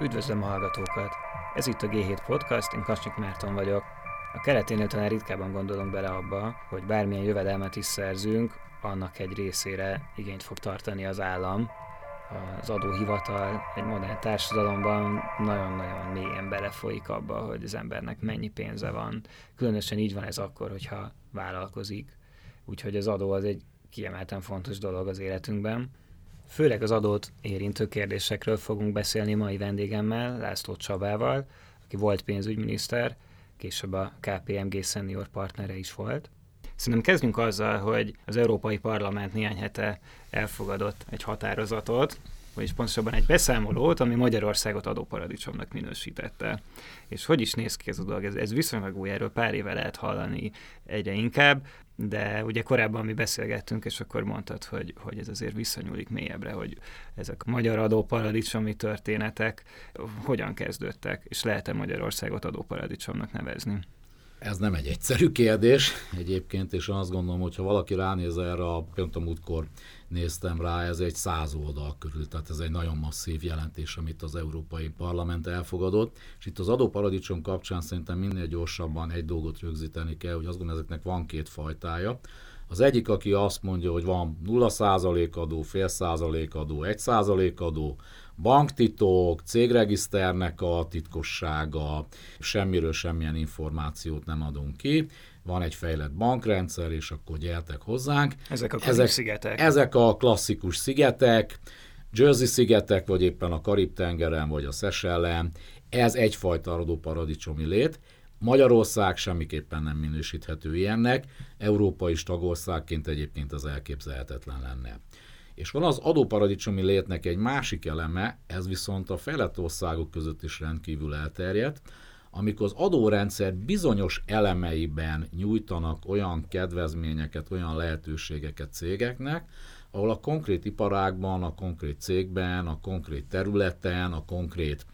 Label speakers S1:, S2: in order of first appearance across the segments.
S1: Üdvözlöm a hallgatókat! Ez itt a G7 Podcast, én Kasnyik Márton vagyok. A keleténél talán ritkában gondolunk bele abba, hogy bármilyen jövedelmet is szerzünk, annak egy részére igényt fog tartani az állam. Az adóhivatal egy modern társadalomban nagyon-nagyon mélyen belefolyik abba, hogy az embernek mennyi pénze van. Különösen így van ez akkor, hogyha vállalkozik. Úgyhogy az adó az egy kiemelten fontos dolog az életünkben. Főleg az adót érintő kérdésekről fogunk beszélni mai vendégemmel, László Csabával, aki volt pénzügyminiszter, később a KPMG senior partnere is volt. Szerintem kezdjünk azzal, hogy az Európai Parlament néhány hete elfogadott egy határozatot, vagyis pontosabban egy beszámolót, ami Magyarországot adóparadicsomnak minősítette. És hogy is néz ki ez a dolog? Ez, ez viszonylag új, erről pár éve lehet hallani egyre inkább, de ugye korábban mi beszélgettünk, és akkor mondtad, hogy, hogy ez azért visszanyúlik mélyebbre, hogy ezek a magyar adóparadicsomi történetek hogyan kezdődtek, és lehet-e Magyarországot adóparadicsomnak nevezni?
S2: Ez nem egy egyszerű kérdés egyébként, és azt gondolom, hogy ha valaki ránéz erre, pont a múltkor néztem rá, ez egy száz oldal körül, tehát ez egy nagyon masszív jelentés, amit az Európai Parlament elfogadott, és itt az adóparadicsom kapcsán szerintem minél gyorsabban egy dolgot rögzíteni kell, hogy azt gondolom, ezeknek van két fajtája. Az egyik, aki azt mondja, hogy van 0% adó, fél százalék adó, 1% adó, banktitok, cégregiszternek a titkossága, semmiről semmilyen információt nem adunk ki, van egy fejlett bankrendszer, és akkor gyertek hozzánk.
S1: Ezek a ezek, szigetek.
S2: Ezek a klasszikus szigetek, Jersey szigetek, vagy éppen a Karib-tengeren, vagy a Seychellen, ez egyfajta adóparadicsomi lét. Magyarország semmiképpen nem minősíthető ilyennek, európai tagországként egyébként az elképzelhetetlen lenne. És van az adóparadicsomi létnek egy másik eleme, ez viszont a fejlett országok között is rendkívül elterjedt, amikor az adórendszer bizonyos elemeiben nyújtanak olyan kedvezményeket, olyan lehetőségeket cégeknek, ahol a konkrét iparágban, a konkrét cégben, a konkrét területen, a konkrét,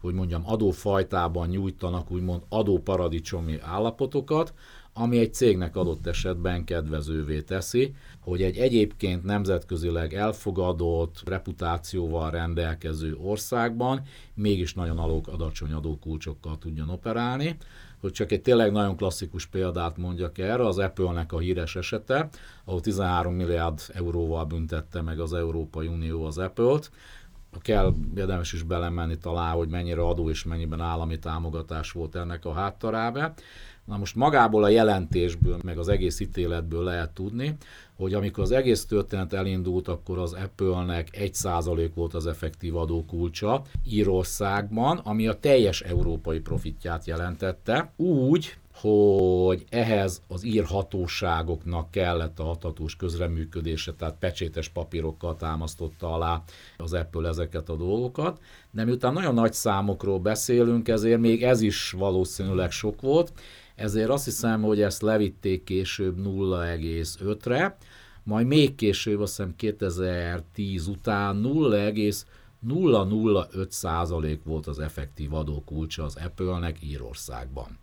S2: hogy mondjam, adófajtában nyújtanak úgymond adóparadicsomi állapotokat, ami egy cégnek adott esetben kedvezővé teszi, hogy egy egyébként nemzetközileg elfogadott, reputációval rendelkező országban mégis nagyon alók adacsony adókulcsokkal tudjon operálni. Hogy csak egy tényleg nagyon klasszikus példát mondjak erre, az Apple-nek a híres esete, ahol 13 milliárd euróval büntette meg az Európai Unió az Apple-t, kell érdemes is belemenni talán, hogy mennyire adó és mennyiben állami támogatás volt ennek a háttarába. Na most magából a jelentésből, meg az egész ítéletből lehet tudni, hogy amikor az egész történet elindult, akkor az Apple-nek 1% volt az effektív adókulcsa Írországban, ami a teljes európai profitját jelentette. Úgy, hogy ehhez az írhatóságoknak kellett a hatatós közreműködése, tehát pecsétes papírokkal támasztotta alá az Apple ezeket a dolgokat. De miután nagyon nagy számokról beszélünk, ezért még ez is valószínűleg sok volt, ezért azt hiszem, hogy ezt levitték később 0,5-re, majd még később, azt hiszem 2010 után 0,005 százalék volt az effektív adókulcsa az Apple-nek Írországban.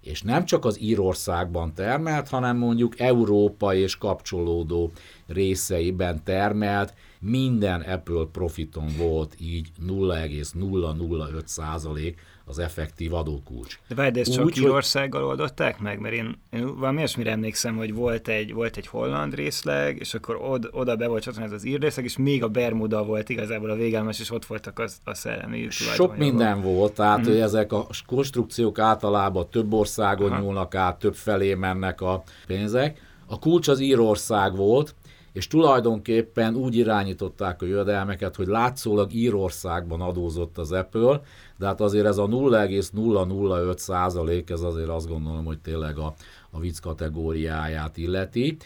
S2: És nem csak az Írországban termelt, hanem mondjuk Európa és kapcsolódó részeiben termelt, minden Apple profiton volt így 0,005 százalék az effektív adókulcs.
S1: De várj, de ezt csak Írországgal hogy... oldották meg? Mert én, én valami olyasmire emlékszem, hogy volt egy, volt egy holland részleg, és akkor od, oda be volt ez az ír részleg, és még a Bermuda volt igazából a végelmes, és ott voltak az, a szellemi
S2: Sok minden volt, tehát mm. hogy ezek a konstrukciók általában több országon Aha. nyúlnak át, több felé mennek a pénzek. A kulcs az Írország volt, és tulajdonképpen úgy irányították a jövedelmeket, hogy látszólag Írországban adózott az Apple, de hát azért ez a 0,005 százalék, ez azért azt gondolom, hogy tényleg a, a vicc kategóriáját illeti.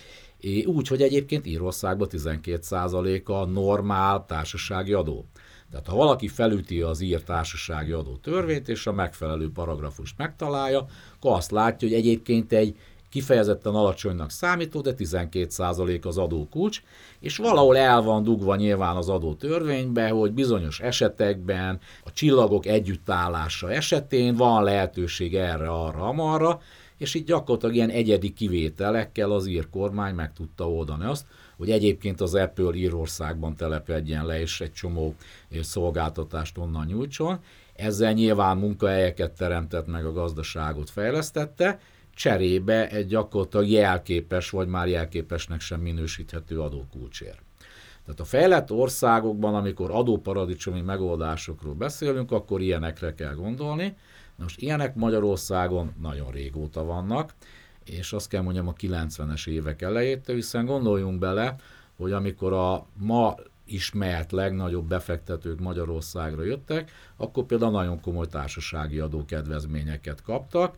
S2: Úgy, hogy egyébként Írországban 12 százaléka normál társasági adó. Tehát ha valaki felüti az ír társasági adó törvényt, és a megfelelő paragrafust megtalálja, akkor azt látja, hogy egyébként egy kifejezetten alacsonynak számító, de 12% az adókulcs, és valahol el van dugva nyilván az adó törvénybe, hogy bizonyos esetekben a csillagok együttállása esetén van lehetőség erre, arra, amarra, és így gyakorlatilag ilyen egyedi kivételekkel az ír kormány meg tudta oldani azt, hogy egyébként az Apple Írországban telepedjen le, és egy csomó szolgáltatást onnan nyújtson. Ezzel nyilván munkahelyeket teremtett meg a gazdaságot fejlesztette, cserébe egy gyakorlatilag jelképes, vagy már jelképesnek sem minősíthető adókulcsért. Tehát a fejlett országokban, amikor adóparadicsomi megoldásokról beszélünk, akkor ilyenekre kell gondolni. Most ilyenek Magyarországon nagyon régóta vannak, és azt kell mondjam a 90-es évek elejétől, hiszen gondoljunk bele, hogy amikor a ma ismert legnagyobb befektetők Magyarországra jöttek, akkor például nagyon komoly társasági adókedvezményeket kaptak,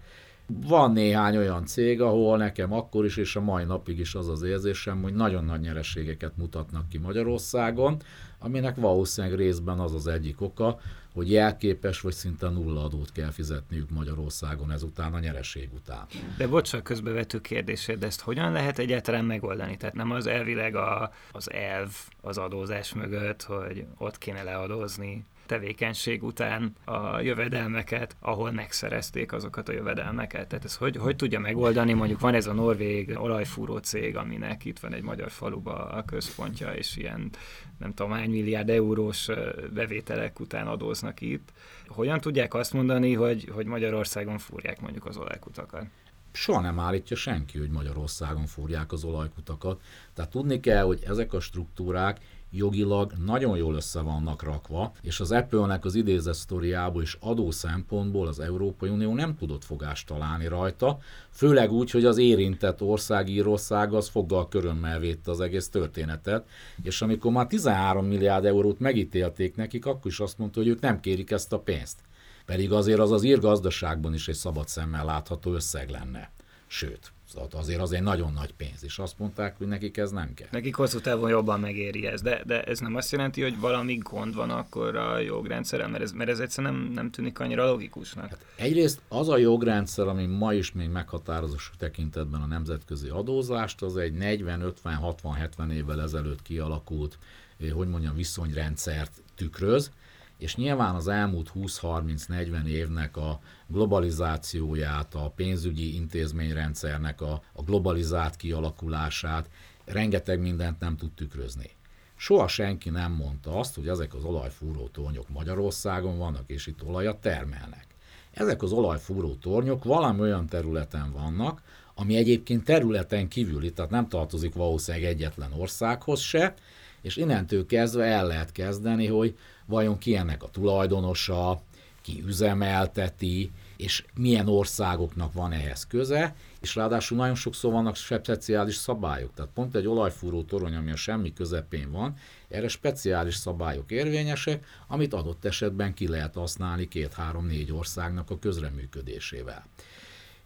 S2: van néhány olyan cég, ahol nekem akkor is, és a mai napig is az az érzésem, hogy nagyon nagy nyereségeket mutatnak ki Magyarországon, aminek valószínűleg részben az az egyik oka, hogy jelképes vagy szinte nulla adót kell fizetniük Magyarországon ezután a nyereség után.
S1: De bocsánat, közbevető kérdésed, de ezt hogyan lehet egyáltalán megoldani? Tehát nem az elvileg a, az elv az adózás mögött, hogy ott kéne leadózni tevékenység után a jövedelmeket, ahol megszerezték azokat a jövedelmeket. Tehát ez hogy, hogy tudja megoldani? Mondjuk van ez a norvég olajfúró cég, aminek itt van egy magyar faluba a központja, és ilyen nem tudom, hány milliárd eurós bevételek után adóznak itt. Hogyan tudják azt mondani, hogy, hogy Magyarországon fúrják mondjuk az olajkutakat?
S2: soha nem állítja senki, hogy Magyarországon fúrják az olajkutakat. Tehát tudni kell, hogy ezek a struktúrák jogilag nagyon jól össze vannak rakva, és az Apple-nek az idézett sztoriából is adó szempontból az Európai Unió nem tudott fogást találni rajta, főleg úgy, hogy az érintett ország, Írország az foggal körömmel védte az egész történetet, és amikor már 13 milliárd eurót megítélték nekik, akkor is azt mondta, hogy ők nem kérik ezt a pénzt. Pedig azért az az ír gazdaságban is egy szabad szemmel látható összeg lenne. Sőt, Szóval azért az egy nagyon nagy pénz, és azt mondták, hogy nekik ez nem kell.
S1: Nekik hosszú távon jobban megéri ez, de, de ez nem azt jelenti, hogy valami gond van akkor a jogrendszerrel, mert ez, mert ez egyszerűen nem, nem tűnik annyira logikusnak. Hát
S2: egyrészt az a jogrendszer, ami ma is még meghatározó tekintetben a nemzetközi adózást, az egy 40, 50, 60, 70 évvel ezelőtt kialakult, eh, hogy mondjam, viszonyrendszert tükröz, és nyilván az elmúlt 20-30-40 évnek a globalizációját, a pénzügyi intézményrendszernek a, a globalizált kialakulását, rengeteg mindent nem tud tükrözni. Soha senki nem mondta azt, hogy ezek az olajfúró tornyok Magyarországon vannak, és itt olajat termelnek. Ezek az olajfúró tornyok valami olyan területen vannak, ami egyébként területen kívüli, tehát nem tartozik valószínűleg egyetlen országhoz se, és innentől kezdve el lehet kezdeni, hogy vajon ki ennek a tulajdonosa, ki üzemelteti, és milyen országoknak van ehhez köze, és ráadásul nagyon sokszor vannak speciális szabályok. Tehát pont egy olajfúró torony, ami a semmi közepén van, erre speciális szabályok érvényesek, amit adott esetben ki lehet használni két-három-négy országnak a közreműködésével.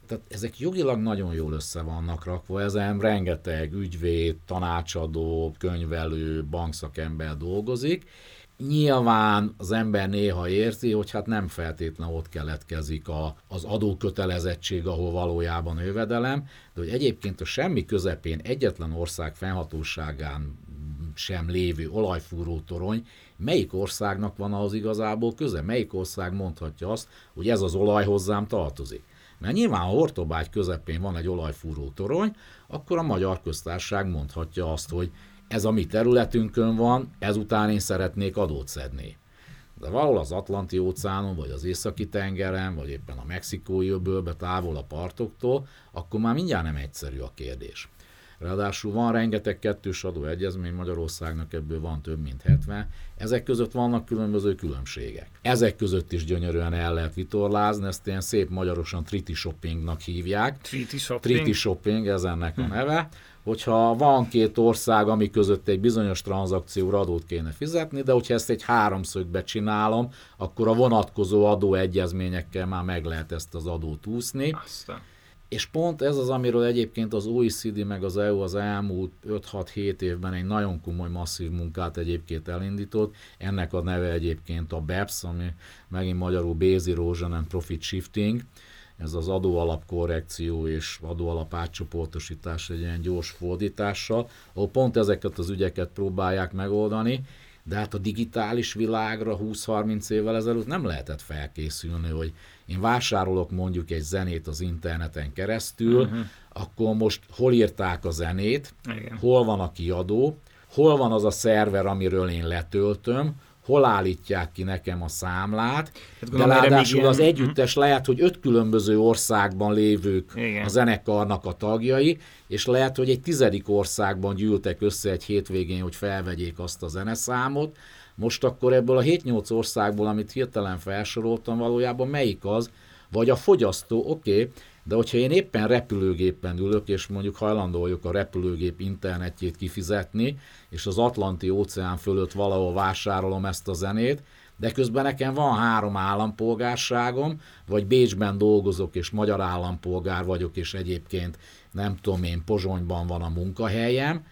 S2: Tehát ezek jogilag nagyon jól össze vannak rakva, ezen rengeteg ügyvéd, tanácsadó, könyvelő, bankszakember dolgozik, Nyilván az ember néha érzi, hogy hát nem feltétlenül ott keletkezik a, az adókötelezettség, ahol valójában jövedelem, de hogy egyébként a semmi közepén egyetlen ország fennhatóságán sem lévő olajfúró torony, melyik országnak van ahhoz igazából köze? Melyik ország mondhatja azt, hogy ez az olaj hozzám tartozik? Mert nyilván, ha Ortobágy közepén van egy olajfúró torony, akkor a magyar köztársaság mondhatja azt, hogy ez a mi területünkön van, ezután én szeretnék adót szedni. De valahol az Atlanti óceánon, vagy az északi tengeren, vagy éppen a mexikói öbölbe távol a partoktól, akkor már mindjárt nem egyszerű a kérdés. Ráadásul van rengeteg kettős adóegyezmény, Magyarországnak ebből van több mint 70. Ezek között vannak különböző különbségek. Ezek között is gyönyörűen el lehet vitorlázni, ezt ilyen szép magyarosan triti shoppingnak hívják.
S1: Triti shopping?
S2: Triti shopping, ez ennek a hm. Hogyha van két ország, ami között egy bizonyos tranzakcióra adót kéne fizetni, de hogyha ezt egy háromszögbe csinálom, akkor a vonatkozó adóegyezményekkel már meg lehet ezt az adót úszni. Aztán. És pont ez az, amiről egyébként az OECD meg az EU az elmúlt 5-6-7 évben egy nagyon komoly masszív munkát egyébként elindított. Ennek a neve egyébként a BEPS, ami megint magyarul Base Erosion and Profit Shifting ez az adóalap korrekció és adóalap átcsoportosítás egy ilyen gyors fordítással, ahol pont ezeket az ügyeket próbálják megoldani, de hát a digitális világra 20-30 évvel ezelőtt nem lehetett felkészülni, hogy én vásárolok mondjuk egy zenét az interneten keresztül, uh-huh. akkor most hol írták a zenét, Igen. hol van a kiadó, hol van az a szerver, amiről én letöltöm, hol állítják ki nekem a számlát, hát de ráadásul az együttes lehet, hogy öt különböző országban lévők Igen. a zenekarnak a tagjai, és lehet, hogy egy tizedik országban gyűltek össze egy hétvégén, hogy felvegyék azt a zeneszámot. Most akkor ebből a 7-8 országból, amit hirtelen felsoroltam, valójában melyik az, vagy a fogyasztó, oké, okay, de hogyha én éppen repülőgépen ülök, és mondjuk hajlandó vagyok a repülőgép internetjét kifizetni, és az Atlanti óceán fölött valahol vásárolom ezt a zenét, de közben nekem van három állampolgárságom, vagy Bécsben dolgozok, és magyar állampolgár vagyok, és egyébként nem tudom én, Pozsonyban van a munkahelyem,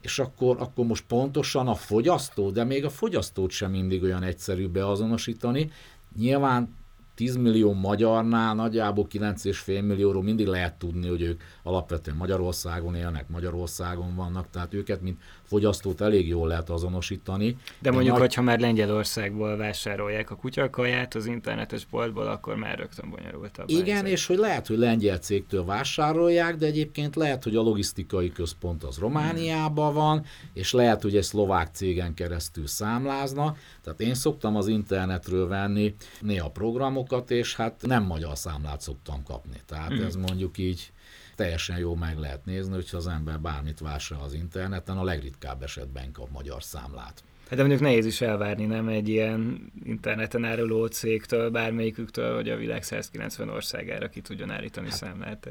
S2: és akkor, akkor most pontosan a fogyasztó, de még a fogyasztót sem mindig olyan egyszerű beazonosítani. Nyilván 10 millió magyarnál nagyjából 9,5 millióról mindig lehet tudni, hogy ők alapvetően Magyarországon élnek, Magyarországon vannak, tehát őket, mint fogyasztót elég jól lehet azonosítani.
S1: De mondjuk, nagy... hogyha már Lengyelországból vásárolják a kutyakaját az internetes boltból, akkor már rögtön bonyolultabb.
S2: Igen, helyzet. és hogy lehet, hogy lengyel cégtől vásárolják, de egyébként lehet, hogy a logisztikai központ az Romániában van, és lehet, hogy egy szlovák cégen keresztül számlázna. Tehát én szoktam az internetről venni néha programokat, és hát nem magyar számlát szoktam kapni. Tehát mm. ez mondjuk így teljesen jó meg lehet nézni, hogyha az ember bármit vásárol az interneten, a legritkább esetben kap magyar számlát.
S1: Hát de mondjuk nehéz is elvárni, nem egy ilyen interneten áruló cégtől, bármelyiküktől, hogy a világ 190 országára ki tudjon állítani hát, számlát.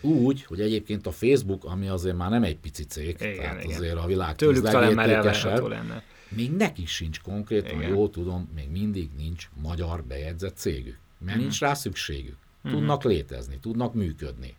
S2: Úgy, hogy egyébként a Facebook, ami azért már nem egy pici cég, igen, tehát igen. azért a világ
S1: Tőlük talán már lenne.
S2: Még neki sincs konkrétan, igen. jól tudom, még mindig nincs magyar bejegyzett cégük. Mert uh-huh. nincs rá szükségük. Mhm. Tudnak létezni, tudnak működni.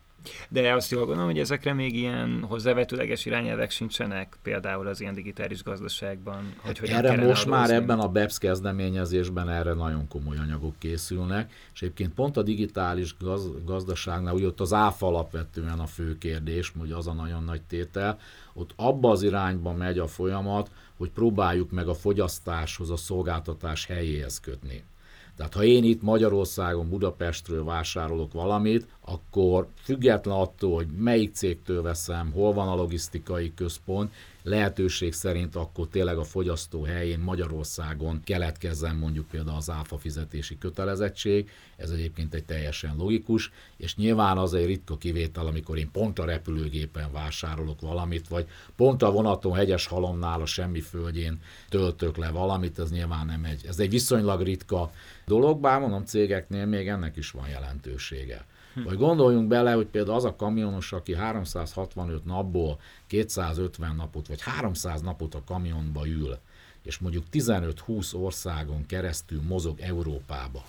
S1: De azt jól gondolom, hogy ezekre még ilyen hozzávetőleges irányelvek sincsenek, például az ilyen digitális gazdaságban.
S2: Hogy hát erre most adózni. már ebben a BEPS kezdeményezésben erre nagyon komoly anyagok készülnek, és egyébként pont a digitális gaz, gazdaságnál, úgy ott az áfa alapvetően a fő kérdés, hogy az a nagyon nagy tétel, ott abba az irányba megy a folyamat, hogy próbáljuk meg a fogyasztáshoz, a szolgáltatás helyéhez kötni. Tehát ha én itt Magyarországon, Budapestről vásárolok valamit, akkor független attól, hogy melyik cégtől veszem, hol van a logisztikai központ, lehetőség szerint akkor tényleg a fogyasztó helyén Magyarországon keletkezzen mondjuk például az áfa fizetési kötelezettség, ez egyébként egy teljesen logikus, és nyilván az egy ritka kivétel, amikor én pont a repülőgépen vásárolok valamit, vagy pont a vonaton hegyes halomnál a semmi földjén töltök le valamit, ez nyilván nem egy, ez egy viszonylag ritka dolog, bár mondom cégeknél még ennek is van jelentősége. Hm. Vagy gondoljunk bele, hogy például az a kamionos, aki 365 napból 250 napot, vagy 300 napot a kamionba ül, és mondjuk 15-20 országon keresztül mozog Európába,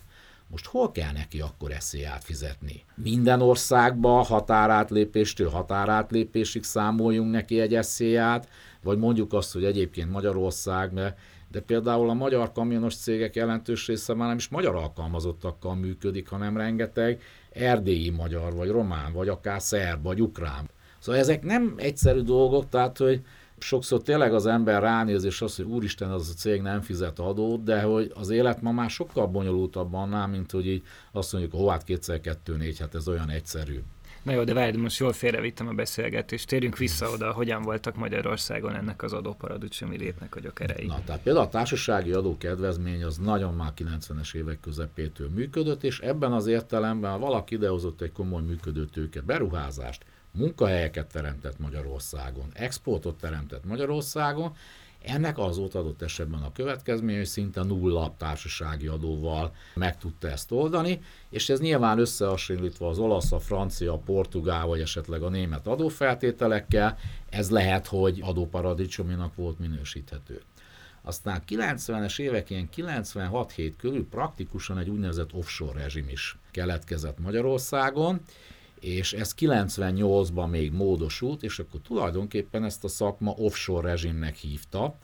S2: most hol kell neki akkor eszélyát fizetni? Minden országba határátlépéstől határátlépésig számoljunk neki egy eszélyát, vagy mondjuk azt, hogy egyébként Magyarország, mert de például a magyar kamionos cégek jelentős része már nem is magyar alkalmazottakkal működik, hanem rengeteg erdélyi magyar, vagy román, vagy akár szerb, vagy ukrán. Szóval ezek nem egyszerű dolgok, tehát hogy sokszor tényleg az ember ránéz, és azt, hogy úristen, az a cég nem fizet adót, de hogy az élet ma már sokkal bonyolultabb annál, mint hogy így azt mondjuk, kétszer kettő négy, hát ez olyan egyszerű.
S1: Na jó, de várj, most jól félrevittem a beszélgetést. Térjünk vissza oda, hogyan voltak Magyarországon ennek az adóparadicsomi lépnek a gyökerei.
S2: Na, tehát például a társasági adó kedvezmény az nagyon már 90-es évek közepétől működött, és ebben az értelemben valaki idehozott egy komoly működő tőke beruházást, munkahelyeket teremtett Magyarországon, exportot teremtett Magyarországon, ennek az volt adott esetben a következmény, hogy szinte nulla társasági adóval meg tudta ezt oldani, és ez nyilván összehasonlítva az olasz, a francia, a portugál vagy esetleg a német adófeltételekkel, ez lehet, hogy adóparadicsominak volt minősíthető. Aztán 90-es évek, ilyen 96-7 körül praktikusan egy úgynevezett offshore rezsim is keletkezett Magyarországon, és ez 98-ban még módosult, és akkor tulajdonképpen ezt a szakma offshore rezsimnek hívta.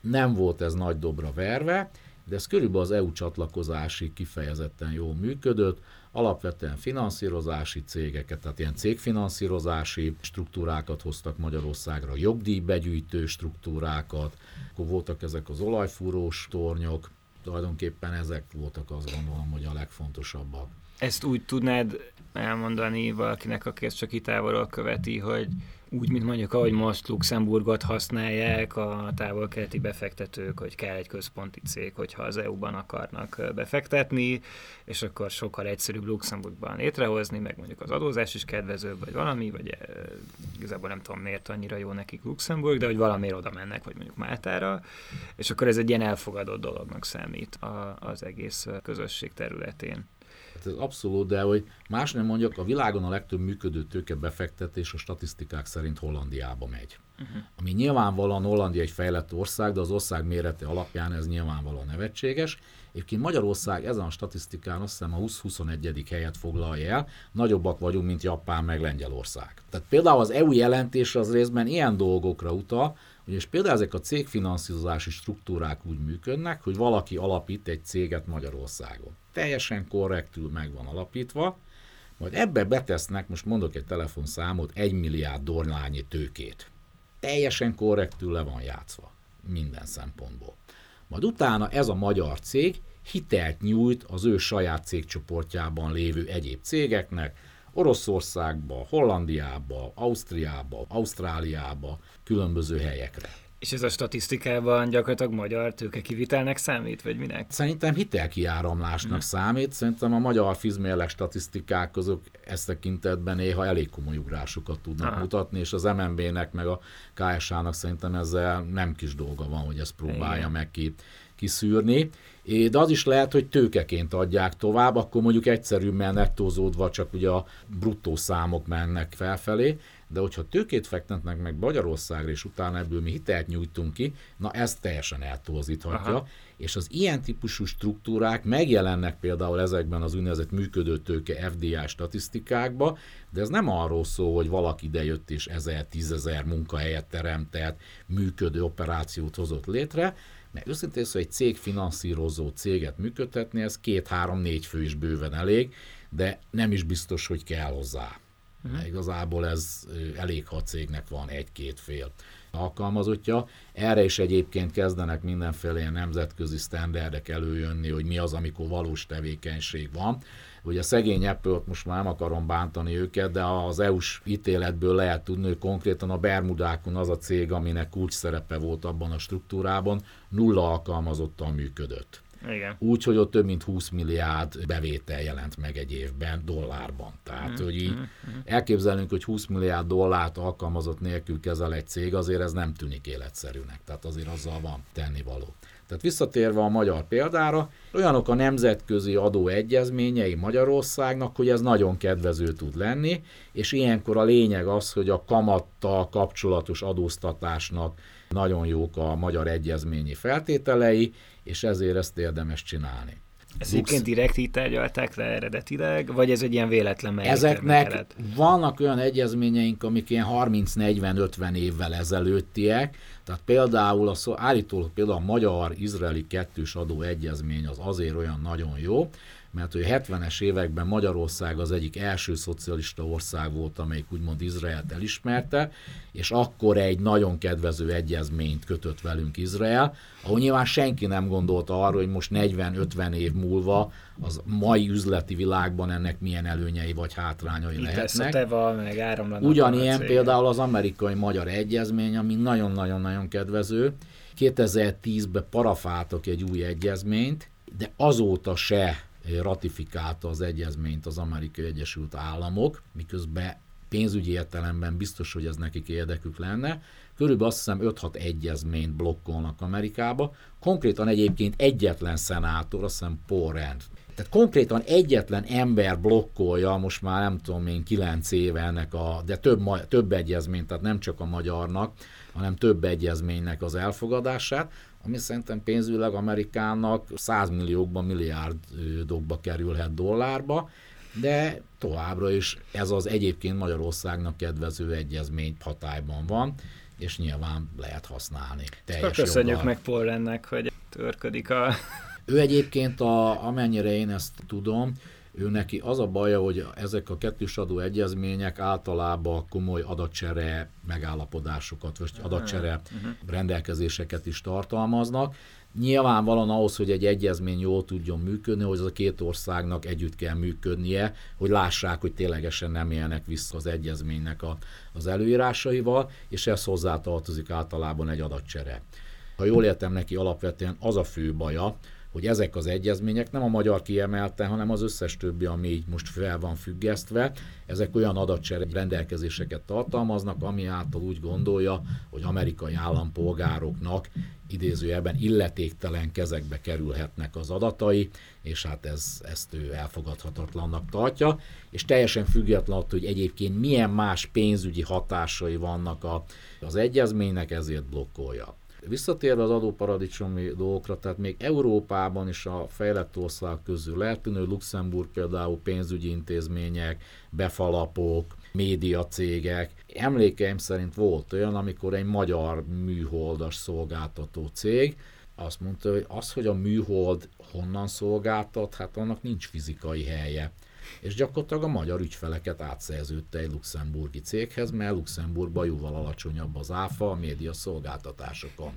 S2: Nem volt ez nagy dobra verve, de ez körülbelül az EU csatlakozási kifejezetten jól működött, alapvetően finanszírozási cégeket, tehát ilyen cégfinanszírozási struktúrákat hoztak Magyarországra, jogdíjbegyűjtő struktúrákat, akkor voltak ezek az olajfúrós tornyok, tulajdonképpen ezek voltak azt gondolom, hogy a legfontosabbak.
S1: Ezt úgy tudnád elmondani valakinek, aki ezt csak távolról követi, hogy úgy, mint mondjuk, ahogy most Luxemburgot használják a távol-keleti befektetők, hogy kell egy központi cég, hogyha az EU-ban akarnak befektetni, és akkor sokkal egyszerűbb Luxemburgban létrehozni, meg mondjuk az adózás is kedvezőbb, vagy valami, vagy igazából nem tudom miért annyira jó nekik Luxemburg, de hogy valamiért oda mennek, vagy mondjuk Máltára, és akkor ez egy ilyen elfogadott dolognak számít a, az egész közösség területén.
S2: Hát ez abszolút, de hogy más nem mondjak, a világon a legtöbb működő tőke befektetés a statisztikák szerint Hollandiába megy. Uh-huh. Ami nyilvánvalóan Hollandia egy fejlett ország, de az ország mérete alapján ez nyilvánvalóan nevetséges. Egyébként Magyarország ezen a statisztikán azt hiszem a 20-21. helyet foglalja el, nagyobbak vagyunk, mint Japán meg Lengyelország. Tehát például az EU jelentés az részben ilyen dolgokra utal, és például ezek a cégfinanszírozási struktúrák úgy működnek, hogy valaki alapít egy céget Magyarországon. Teljesen korrektül meg van alapítva, majd ebbe betesznek, most mondok egy telefonszámot, egy milliárd dornányi tőkét. Teljesen korrektül le van játszva, minden szempontból. Majd utána ez a magyar cég hitelt nyújt az ő saját cégcsoportjában lévő egyéb cégeknek, Oroszországba, Hollandiába, Ausztriába, Ausztráliába, különböző helyekre.
S1: És ez a statisztikában gyakorlatilag magyar tőkekivitelnek számít, vagy minek?
S2: Szerintem hitelkiáramlásnak hmm. számít. Szerintem a magyar fizmérleg statisztikák azok ezt tekintetben néha elég komoly ugrásokat tudnak Aha. mutatni, és az MNB-nek meg a KSH-nak szerintem ezzel nem kis dolga van, hogy ezt próbálja Igen. meg ki, kiszűrni. De az is lehet, hogy tőkeként adják tovább, akkor mondjuk egyszerű, mert nettózódva csak ugye a bruttó számok mennek felfelé, de hogyha tőkét fektetnek meg Magyarországra, és utána ebből mi hitelt nyújtunk ki, na ez teljesen eltorzíthatja. Aha. És az ilyen típusú struktúrák megjelennek például ezekben az úgynevezett működő tőke FDI statisztikákba, de ez nem arról szól, hogy valaki idejött és ezer, tízezer munkahelyet teremtett, működő operációt hozott létre, mert őszintén szóval egy cég finanszírozó céget működtetni, ez két-három-négy fő is bőven elég, de nem is biztos, hogy kell hozzá. Uh-huh. Igazából ez elég, ha cégnek van egy-két fél alkalmazottja. Erre is egyébként kezdenek mindenféle nemzetközi sztenderdek előjönni, hogy mi az, amikor valós tevékenység van. Ugye a szegény apple most már nem akarom bántani őket, de az EU-s ítéletből lehet tudni, hogy konkrétan a Bermudákon az a cég, aminek kulcs szerepe volt abban a struktúrában, nulla alkalmazottan működött. Úgy, hogy ott több mint 20 milliárd bevétel jelent meg egy évben dollárban. Tehát, mm, hogy így mm, mm. elképzelünk, hogy 20 milliárd dollárt alkalmazott nélkül kezel egy cég, azért ez nem tűnik életszerűnek. Tehát azért azzal van tennivaló. Tehát visszatérve a magyar példára, olyanok a nemzetközi adóegyezményei Magyarországnak, hogy ez nagyon kedvező tud lenni, és ilyenkor a lényeg az, hogy a kamattal kapcsolatos adóztatásnak nagyon jók a magyar egyezményi feltételei, és ezért ezt érdemes csinálni.
S1: Ez egyébként direkt így tárgyalták le eredetileg, vagy ez egy ilyen véletlen
S2: Ezeknek vannak olyan egyezményeink, amik ilyen 30-40-50 évvel ezelőttiek, tehát például a, állítólag például a magyar-izraeli kettős adó egyezmény az azért olyan nagyon jó, mert hogy 70-es években Magyarország az egyik első szocialista ország volt, amelyik úgymond Izraelt elismerte, és akkor egy nagyon kedvező egyezményt kötött velünk Izrael, ahol nyilván senki nem gondolta arra, hogy most 40-50 év múlva az mai üzleti világban ennek milyen előnyei vagy hátrányai Itt lehetnek.
S1: Teva, meg
S2: Ugyanilyen például az amerikai-magyar egyezmény, ami nagyon-nagyon-nagyon kedvező. 2010-ben parafáltak egy új egyezményt, de azóta se ratifikálta az egyezményt az Amerikai Egyesült Államok, miközben pénzügyi értelemben biztos, hogy ez nekik érdekük lenne. Körülbelül azt hiszem 5-6 egyezményt blokkolnak Amerikába. Konkrétan egyébként egyetlen szenátor, azt hiszem Paul Rand. Tehát konkrétan egyetlen ember blokkolja, most már nem tudom én, 9 éve ennek a, de több, több egyezményt, tehát nem csak a magyarnak, hanem több egyezménynek az elfogadását ami szerintem pénzügyileg Amerikának 100 milliókba, milliárdokba kerülhet dollárba, de továbbra is ez az egyébként Magyarországnak kedvező egyezmény hatályban van, és nyilván lehet használni.
S1: Teljes Köszönjük joggal. meg Paul ennek, hogy törködik a
S2: Ő egyébként, a, amennyire én ezt tudom, ő neki az a baja, hogy ezek a kettős adó egyezmények általában komoly adatcsere megállapodásokat, vagy adatcsere uh-huh. rendelkezéseket is tartalmaznak. Nyilvánvalóan ahhoz, hogy egy egyezmény jól tudjon működni, hogy az a két országnak együtt kell működnie, hogy lássák, hogy ténylegesen nem élnek vissza az egyezménynek a, az előírásaival, és ez hozzátartozik általában egy adatcsere. Ha jól értem neki, alapvetően az a fő baja, hogy ezek az egyezmények nem a magyar kiemelte, hanem az összes többi, ami így most fel van függesztve, ezek olyan adatcsere rendelkezéseket tartalmaznak, ami által úgy gondolja, hogy amerikai állampolgároknak idézőjelben illetéktelen kezekbe kerülhetnek az adatai, és hát ez, ezt ő elfogadhatatlannak tartja, és teljesen független attól, hogy egyébként milyen más pénzügyi hatásai vannak a, az egyezménynek, ezért blokkolja. Visszatérve az adóparadicsomi dolgokra, tehát még Európában is a fejlett ország közül lehet tűnő, Luxemburg például pénzügyi intézmények, befalapok, médiacégek. Emlékeim szerint volt olyan, amikor egy magyar műholdas szolgáltató cég azt mondta, hogy az, hogy a műhold honnan szolgáltat, hát annak nincs fizikai helye és gyakorlatilag a magyar ügyfeleket átszerződte egy luxemburgi céghez, mert Luxemburgban jóval alacsonyabb az áfa a média szolgáltatásokon.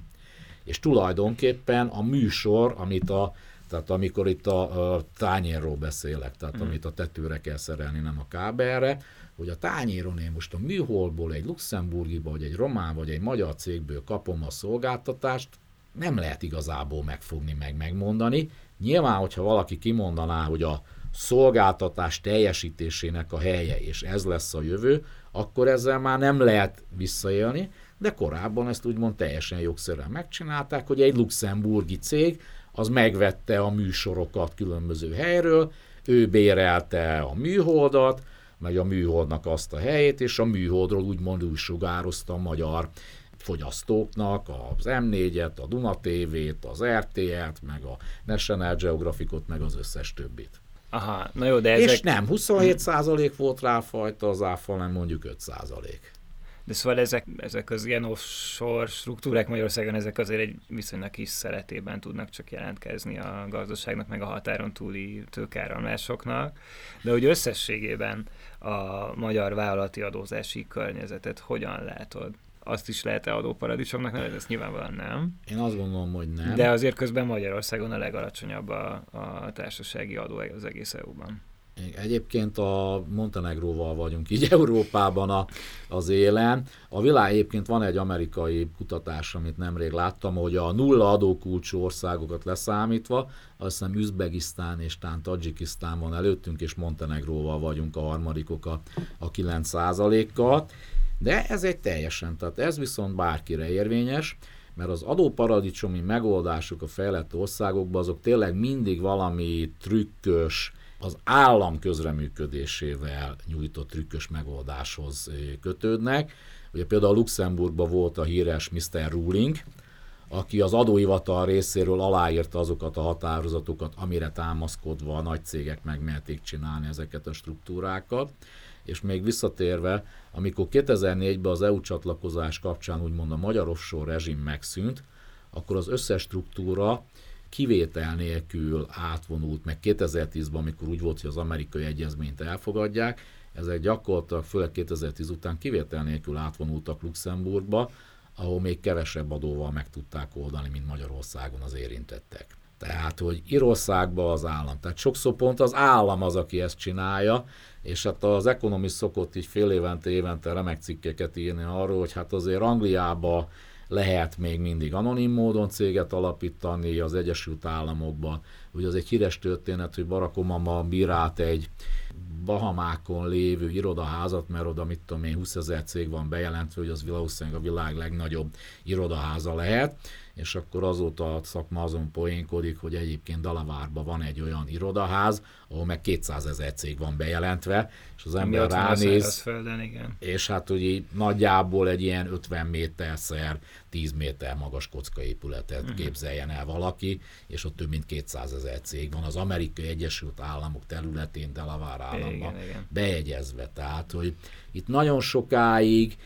S2: És tulajdonképpen a műsor, amit a tehát amikor itt a, a tányérról beszélek, tehát mm. amit a tetőre kell szerelni, nem a kábelre, hogy a tányéron én most a műholból egy luxemburgiba, vagy egy román, vagy egy magyar cégből kapom a szolgáltatást, nem lehet igazából megfogni, meg megmondani. Nyilván, hogyha valaki kimondaná, hogy a szolgáltatás teljesítésének a helye, és ez lesz a jövő, akkor ezzel már nem lehet visszaélni, de korábban ezt úgymond teljesen jogszerűen megcsinálták, hogy egy luxemburgi cég az megvette a műsorokat különböző helyről, ő bérelte a műholdat, meg a műholdnak azt a helyét, és a műholdról úgymond úgy sugározta a magyar fogyasztóknak az M4-et, a Duna TV-t, az RT-et, meg a National Geographicot, meg az összes többit.
S1: Aha, na jó, de ezek...
S2: És nem 27% volt rá fajta az áfa, hanem mondjuk 5%.
S1: De szóval ezek, ezek az ilyen offshore struktúrák Magyarországon, ezek azért egy viszonylag kis szeretében tudnak csak jelentkezni a gazdaságnak, meg a határon túli tőkáramlásoknak. De hogy összességében a magyar vállalati adózási környezetet hogyan látod? Azt is lehet-e adóparadicsomnak nevezni, ezt nyilvánvalóan nem.
S2: Én azt gondolom, hogy nem.
S1: De azért közben Magyarországon a legalacsonyabb a, a társasági adó az egész EU-ban.
S2: Egyébként a Montenegróval vagyunk így Európában a, az élen. A világ egyébként van egy amerikai kutatás, amit nemrég láttam, hogy a nulla adókulcsú országokat leszámítva, azt hiszem Üzbegisztán és Tán Tadzsikisztán van előttünk, és Montenegróval vagyunk a harmadikok a, a 9 kal de ez egy teljesen, tehát ez viszont bárkire érvényes, mert az adóparadicsomi megoldások a fejlett országokban azok tényleg mindig valami trükkös, az állam közreműködésével nyújtott trükkös megoldáshoz kötődnek. Ugye például Luxemburgban volt a híres Mr. Ruling, aki az adóhivatal részéről aláírta azokat a határozatokat, amire támaszkodva a nagy cégek megmerték csinálni ezeket a struktúrákat. És még visszatérve, amikor 2004-ben az EU csatlakozás kapcsán úgymond a magyar offshore rezsim megszűnt, akkor az összes struktúra kivétel nélkül átvonult, meg 2010-ben, amikor úgy volt, hogy az amerikai egyezményt elfogadják, ezek gyakorlatilag, főleg 2010 után kivétel nélkül átvonultak Luxemburgba, ahol még kevesebb adóval meg tudták oldani, mint Magyarországon az érintettek. Tehát, hogy Írországban az állam. Tehát sokszor pont az állam az, aki ezt csinálja, és hát az Economist szokott így fél évente, évente remek cikkeket írni arról, hogy hát azért Angliába lehet még mindig anonim módon céget alapítani, az Egyesült Államokban. Ugye az egy híres történet, hogy Barack Obama bírált egy Bahamákon lévő irodaházat, mert oda mit tudom én, 20 ezer cég van bejelentve, hogy az valószínűleg a világ legnagyobb irodaháza lehet, és akkor azóta a szakma azon poénkodik, hogy egyébként Dalavárban van egy olyan irodaház, ahol meg 200 ezer cég van bejelentve, és az ember ránéz,
S1: földön, igen.
S2: és hát hogy nagyjából egy ilyen 50 méterszer 10 méter magas kockaépületet uh-huh. képzeljen el valaki, és ott több mint 200 ezer cég van az Amerikai Egyesült Államok területén, Delaware államban igen, igen. bejegyezve. Tehát, hogy itt nagyon sokáig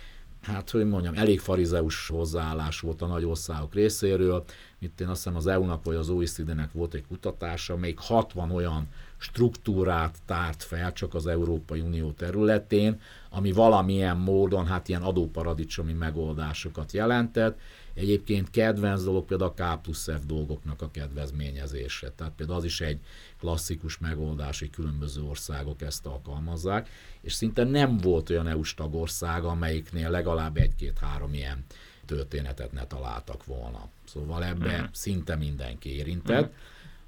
S2: hát hogy mondjam, elég farizeus hozzáállás volt a nagy országok részéről. Itt én azt hiszem az EU-nak vagy az OECD-nek volt egy kutatása, még 60 olyan struktúrát tárt fel csak az Európai Unió területén, ami valamilyen módon hát ilyen adóparadicsomi megoldásokat jelentett. Egyébként kedvenc dolog például a K plusz F dolgoknak a kedvezményezése. Tehát például az is egy klasszikus megoldás, hogy különböző országok ezt alkalmazzák, és szinte nem volt olyan EU-s tagország, amelyiknél legalább egy-két-három ilyen történetet ne találtak volna. Szóval ebbe mm. szinte mindenki érintett. Mm.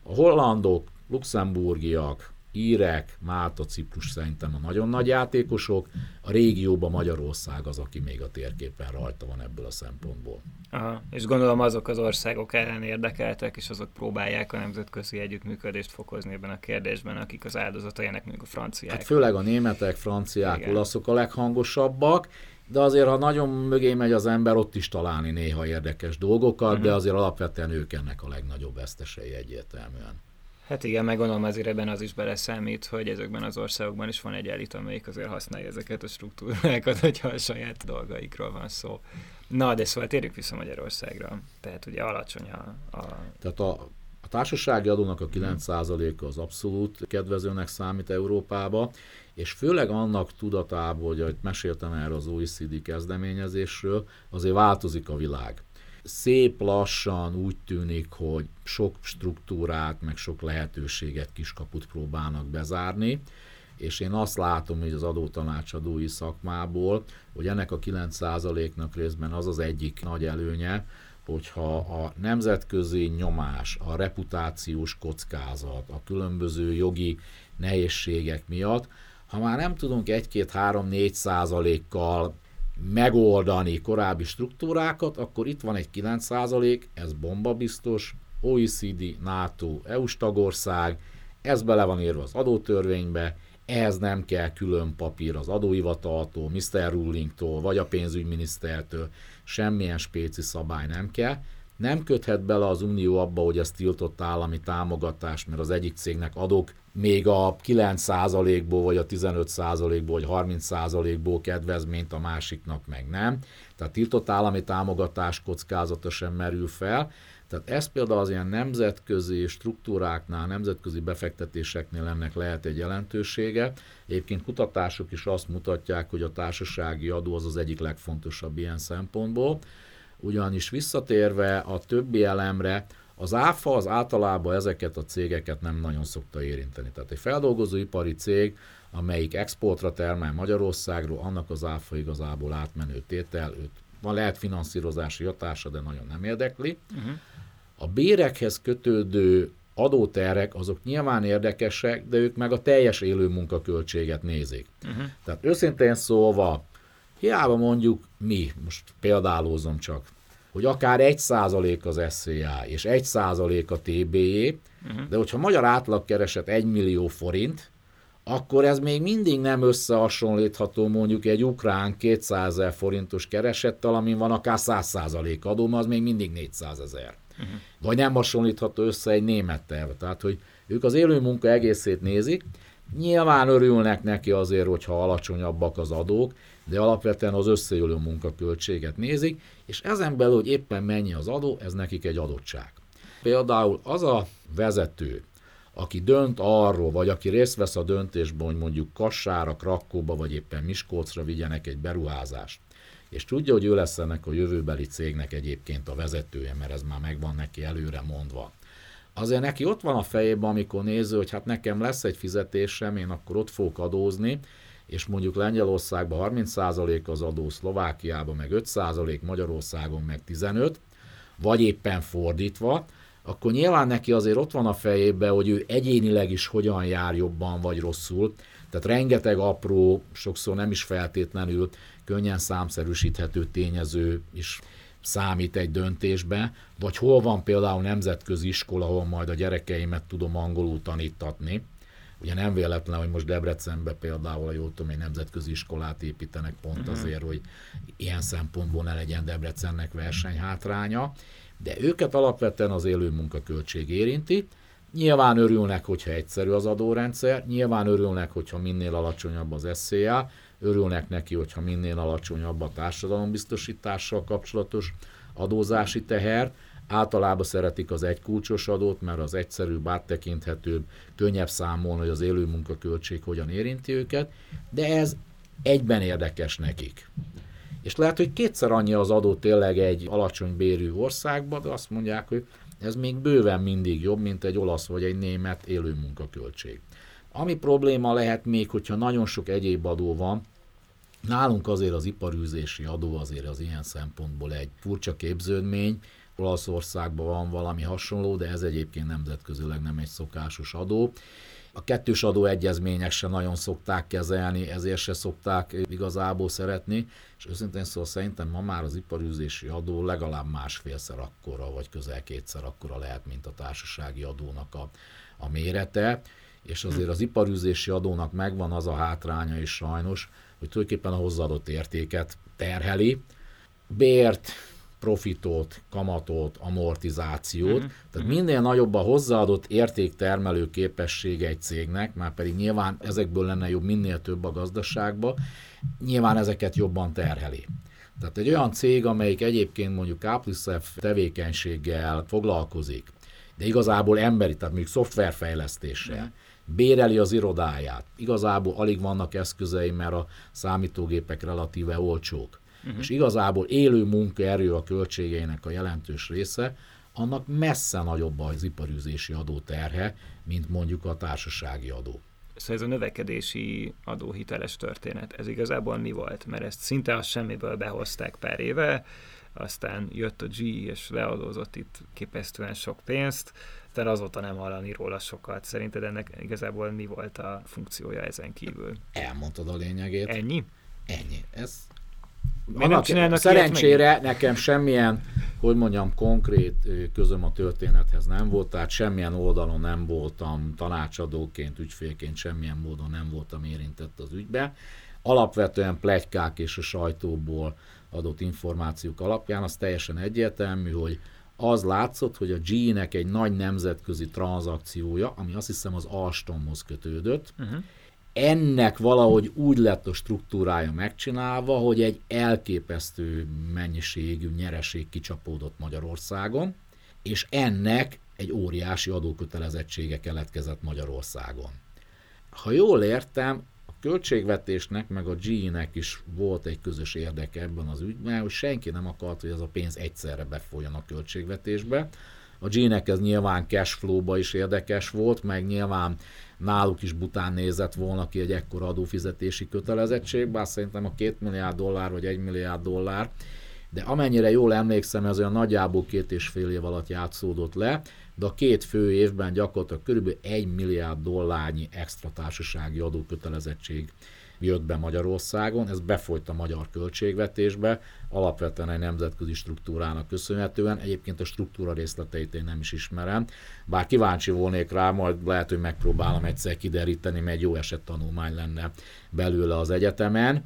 S2: A hollandok, luxemburgiak, írek, Málta, Ciprus szerintem a nagyon nagy játékosok, a régióban Magyarország az, aki még a térképen rajta van ebből a szempontból.
S1: Aha, és gondolom azok az országok ellen érdekeltek, és azok próbálják a nemzetközi együttműködést fokozni ebben a kérdésben, akik az áldozatai ennek, mondjuk a franciák.
S2: Hát főleg a németek, franciák, Igen. olaszok a leghangosabbak, de azért, ha nagyon mögé megy az ember, ott is találni néha érdekes dolgokat, uh-huh. de azért alapvetően ők ennek a legnagyobb vesztesei egyértelműen.
S1: Hát igen, meg gondolom azért ebben az is beleszámít, hogy ezekben az országokban is van egy elit, amelyik azért használja ezeket a struktúrákat, hogyha a saját dolgaikról van szó. Na, de szóval térjük vissza Magyarországra. Tehát ugye alacsony a... a...
S2: Tehát a, a társasági adónak a 9%-a az abszolút kedvezőnek számít Európába, és főleg annak tudatából, hogy meséltem erről az OECD kezdeményezésről, azért változik a világ szép lassan úgy tűnik, hogy sok struktúrát, meg sok lehetőséget, kiskaput próbálnak bezárni, és én azt látom, hogy az adótanácsadói szakmából, hogy ennek a 9%-nak részben az az egyik nagy előnye, hogyha a nemzetközi nyomás, a reputációs kockázat, a különböző jogi nehézségek miatt, ha már nem tudunk 1-2-3-4 százalékkal megoldani korábbi struktúrákat, akkor itt van egy 9%, ez bomba biztos, OECD, NATO, EU-s tagország, ez bele van írva az adótörvénybe, ehhez nem kell külön papír az adóhivataltól, Mr. Rulingtól, vagy a pénzügyminisztertől, semmilyen spéci szabály nem kell. Nem köthet bele az Unió abba, hogy ez tiltott állami támogatás, mert az egyik cégnek adok még a 9%-ból, vagy a 15%-ból, vagy 30%-ból kedvezményt, a másiknak meg nem. Tehát tiltott állami támogatás kockázata sem merül fel. Tehát ez például az ilyen nemzetközi struktúráknál, nemzetközi befektetéseknél ennek lehet egy jelentősége. Egyébként kutatások is azt mutatják, hogy a társasági adó az az egyik legfontosabb ilyen szempontból. Ugyanis visszatérve a többi elemre, az áfa az általában ezeket a cégeket nem nagyon szokta érinteni. Tehát egy feldolgozóipari cég, amelyik exportra termel Magyarországról, annak az áfa igazából átmenő tétel, őt van lehet finanszírozási hatása, de nagyon nem érdekli. Uh-huh. A bérekhez kötődő adóterek azok nyilván érdekesek, de ők meg a teljes élő munkaköltséget nézik. Uh-huh. Tehát őszintén szólva, hiába mondjuk mi, most példálózom csak, hogy akár 1% az SZIA és 1% a TBE, uh-huh. de hogyha magyar átlag kereset 1 millió forint, akkor ez még mindig nem összehasonlítható mondjuk egy ukrán 200 ezer forintos keresettel, amin van akár 100% adó, az még mindig 400 ezer. Uh-huh. Vagy nem hasonlítható össze egy némettel. Tehát, hogy ők az élő munka egészét nézik, nyilván örülnek neki azért, hogyha alacsonyabbak az adók, de alapvetően az összeülő munkaköltséget nézik, és ezen belül, hogy éppen mennyi az adó, ez nekik egy adottság. Például az a vezető, aki dönt arról, vagy aki részt vesz a döntésben, hogy mondjuk Kassára, Krakóba, vagy éppen Miskolcra vigyenek egy beruházást, és tudja, hogy ő lesz ennek a jövőbeli cégnek egyébként a vezetője, mert ez már megvan neki előre mondva. Azért neki ott van a fejében, amikor néző, hogy hát nekem lesz egy fizetésem, én akkor ott fogok adózni, és mondjuk Lengyelországban 30% az adó, Szlovákiában meg 5%, Magyarországon meg 15%, vagy éppen fordítva, akkor nyilván neki azért ott van a fejében, hogy ő egyénileg is hogyan jár jobban vagy rosszul. Tehát rengeteg apró, sokszor nem is feltétlenül könnyen számszerűsíthető tényező is számít egy döntésbe, vagy hol van például nemzetközi iskola, ahol majd a gyerekeimet tudom angolul tanítatni, Ugye nem véletlen, hogy most Debrecenbe például, a tudom, egy nemzetközi iskolát építenek pont uh-huh. azért, hogy ilyen szempontból ne legyen Debrecennek versenyhátránya, de őket alapvetően az élő munkaköltség érinti. Nyilván örülnek, hogyha egyszerű az adórendszer, nyilván örülnek, hogyha minél alacsonyabb az SZIA, örülnek neki, hogyha minél alacsonyabb a társadalombiztosítással kapcsolatos adózási teher, Általában szeretik az egykulcsos adót, mert az egyszerűbb, áttekinthetőbb, könnyebb számolni, hogy az élő munkaköltség hogyan érinti őket, de ez egyben érdekes nekik. És lehet, hogy kétszer annyi az adó tényleg egy alacsony bérű országban, de azt mondják, hogy ez még bőven mindig jobb, mint egy olasz vagy egy német élő munkaköltség. Ami probléma lehet még, hogyha nagyon sok egyéb adó van, nálunk azért az iparűzési adó azért az ilyen szempontból egy furcsa képződmény, Olaszországban van valami hasonló, de ez egyébként nemzetközileg nem egy szokásos adó. A kettős adóegyezmények se nagyon szokták kezelni, ezért se szokták igazából szeretni, és őszintén szóval szerintem ma már az iparűzési adó legalább másfélszer akkora, vagy közel kétszer akkora lehet, mint a társasági adónak a, a mérete, és azért az iparűzési adónak megvan az a hátránya is sajnos, hogy tulajdonképpen a hozzáadott értéket terheli, bért, profitot, kamatot, amortizációt. Mm-hmm. Tehát minél nagyobb a hozzáadott értéktermelő képessége egy cégnek, már pedig nyilván ezekből lenne jobb minél több a gazdaságba, nyilván ezeket jobban terheli. Tehát egy olyan cég, amelyik egyébként mondjuk A plusz F tevékenységgel foglalkozik, de igazából emberi, tehát mondjuk szoftverfejlesztéssel, mm. béreli az irodáját, igazából alig vannak eszközei, mert a számítógépek relatíve olcsók uh-huh. és igazából élő munkaerő a költségeinek a jelentős része, annak messze nagyobb az iparűzési adó terhe, mint mondjuk a társasági adó.
S1: Szóval ez a növekedési adóhiteles történet, ez igazából mi volt? Mert ezt szinte a semmiből behozták pár éve, aztán jött a G, és leadózott itt képesztően sok pénzt, de azóta nem hallani róla sokat. Szerinted ennek igazából mi volt a funkciója ezen kívül?
S2: Elmondtad a lényegét.
S1: Ennyi?
S2: Ennyi. Ez
S1: nem csinálnak
S2: szerencsére nekem semmilyen, hogy mondjam, konkrét közöm a történethez nem volt, tehát semmilyen oldalon nem voltam tanácsadóként, ügyfélként, semmilyen módon nem voltam érintett az ügybe. Alapvetően plegykák és a sajtóból adott információk alapján az teljesen egyértelmű, hogy az látszott, hogy a G-nek egy nagy nemzetközi tranzakciója, ami azt hiszem az Alstomhoz kötődött, uh-huh ennek valahogy úgy lett a struktúrája megcsinálva, hogy egy elképesztő mennyiségű nyereség kicsapódott Magyarországon, és ennek egy óriási adókötelezettsége keletkezett Magyarországon. Ha jól értem, a költségvetésnek, meg a G-nek is volt egy közös érdeke ebben az ügyben, hogy senki nem akart, hogy ez a pénz egyszerre befolyjon a költségvetésbe. A G-nek ez nyilván cashflow-ba is érdekes volt, meg nyilván náluk is bután nézett volna ki egy ekkora adófizetési kötelezettség, bár szerintem a 2 milliárd dollár vagy 1 milliárd dollár, de amennyire jól emlékszem, ez olyan nagyjából két és fél év alatt játszódott le, de a két fő évben gyakorlatilag körülbelül 1 milliárd dollárnyi extra társasági adókötelezettség jött be Magyarországon, ez befolyt a magyar költségvetésbe, alapvetően egy nemzetközi struktúrának köszönhetően. Egyébként a struktúra részleteit én nem is ismerem, bár kíváncsi volnék rá, majd lehet, hogy megpróbálom egyszer kideríteni, mert egy jó eset tanulmány lenne belőle az egyetemen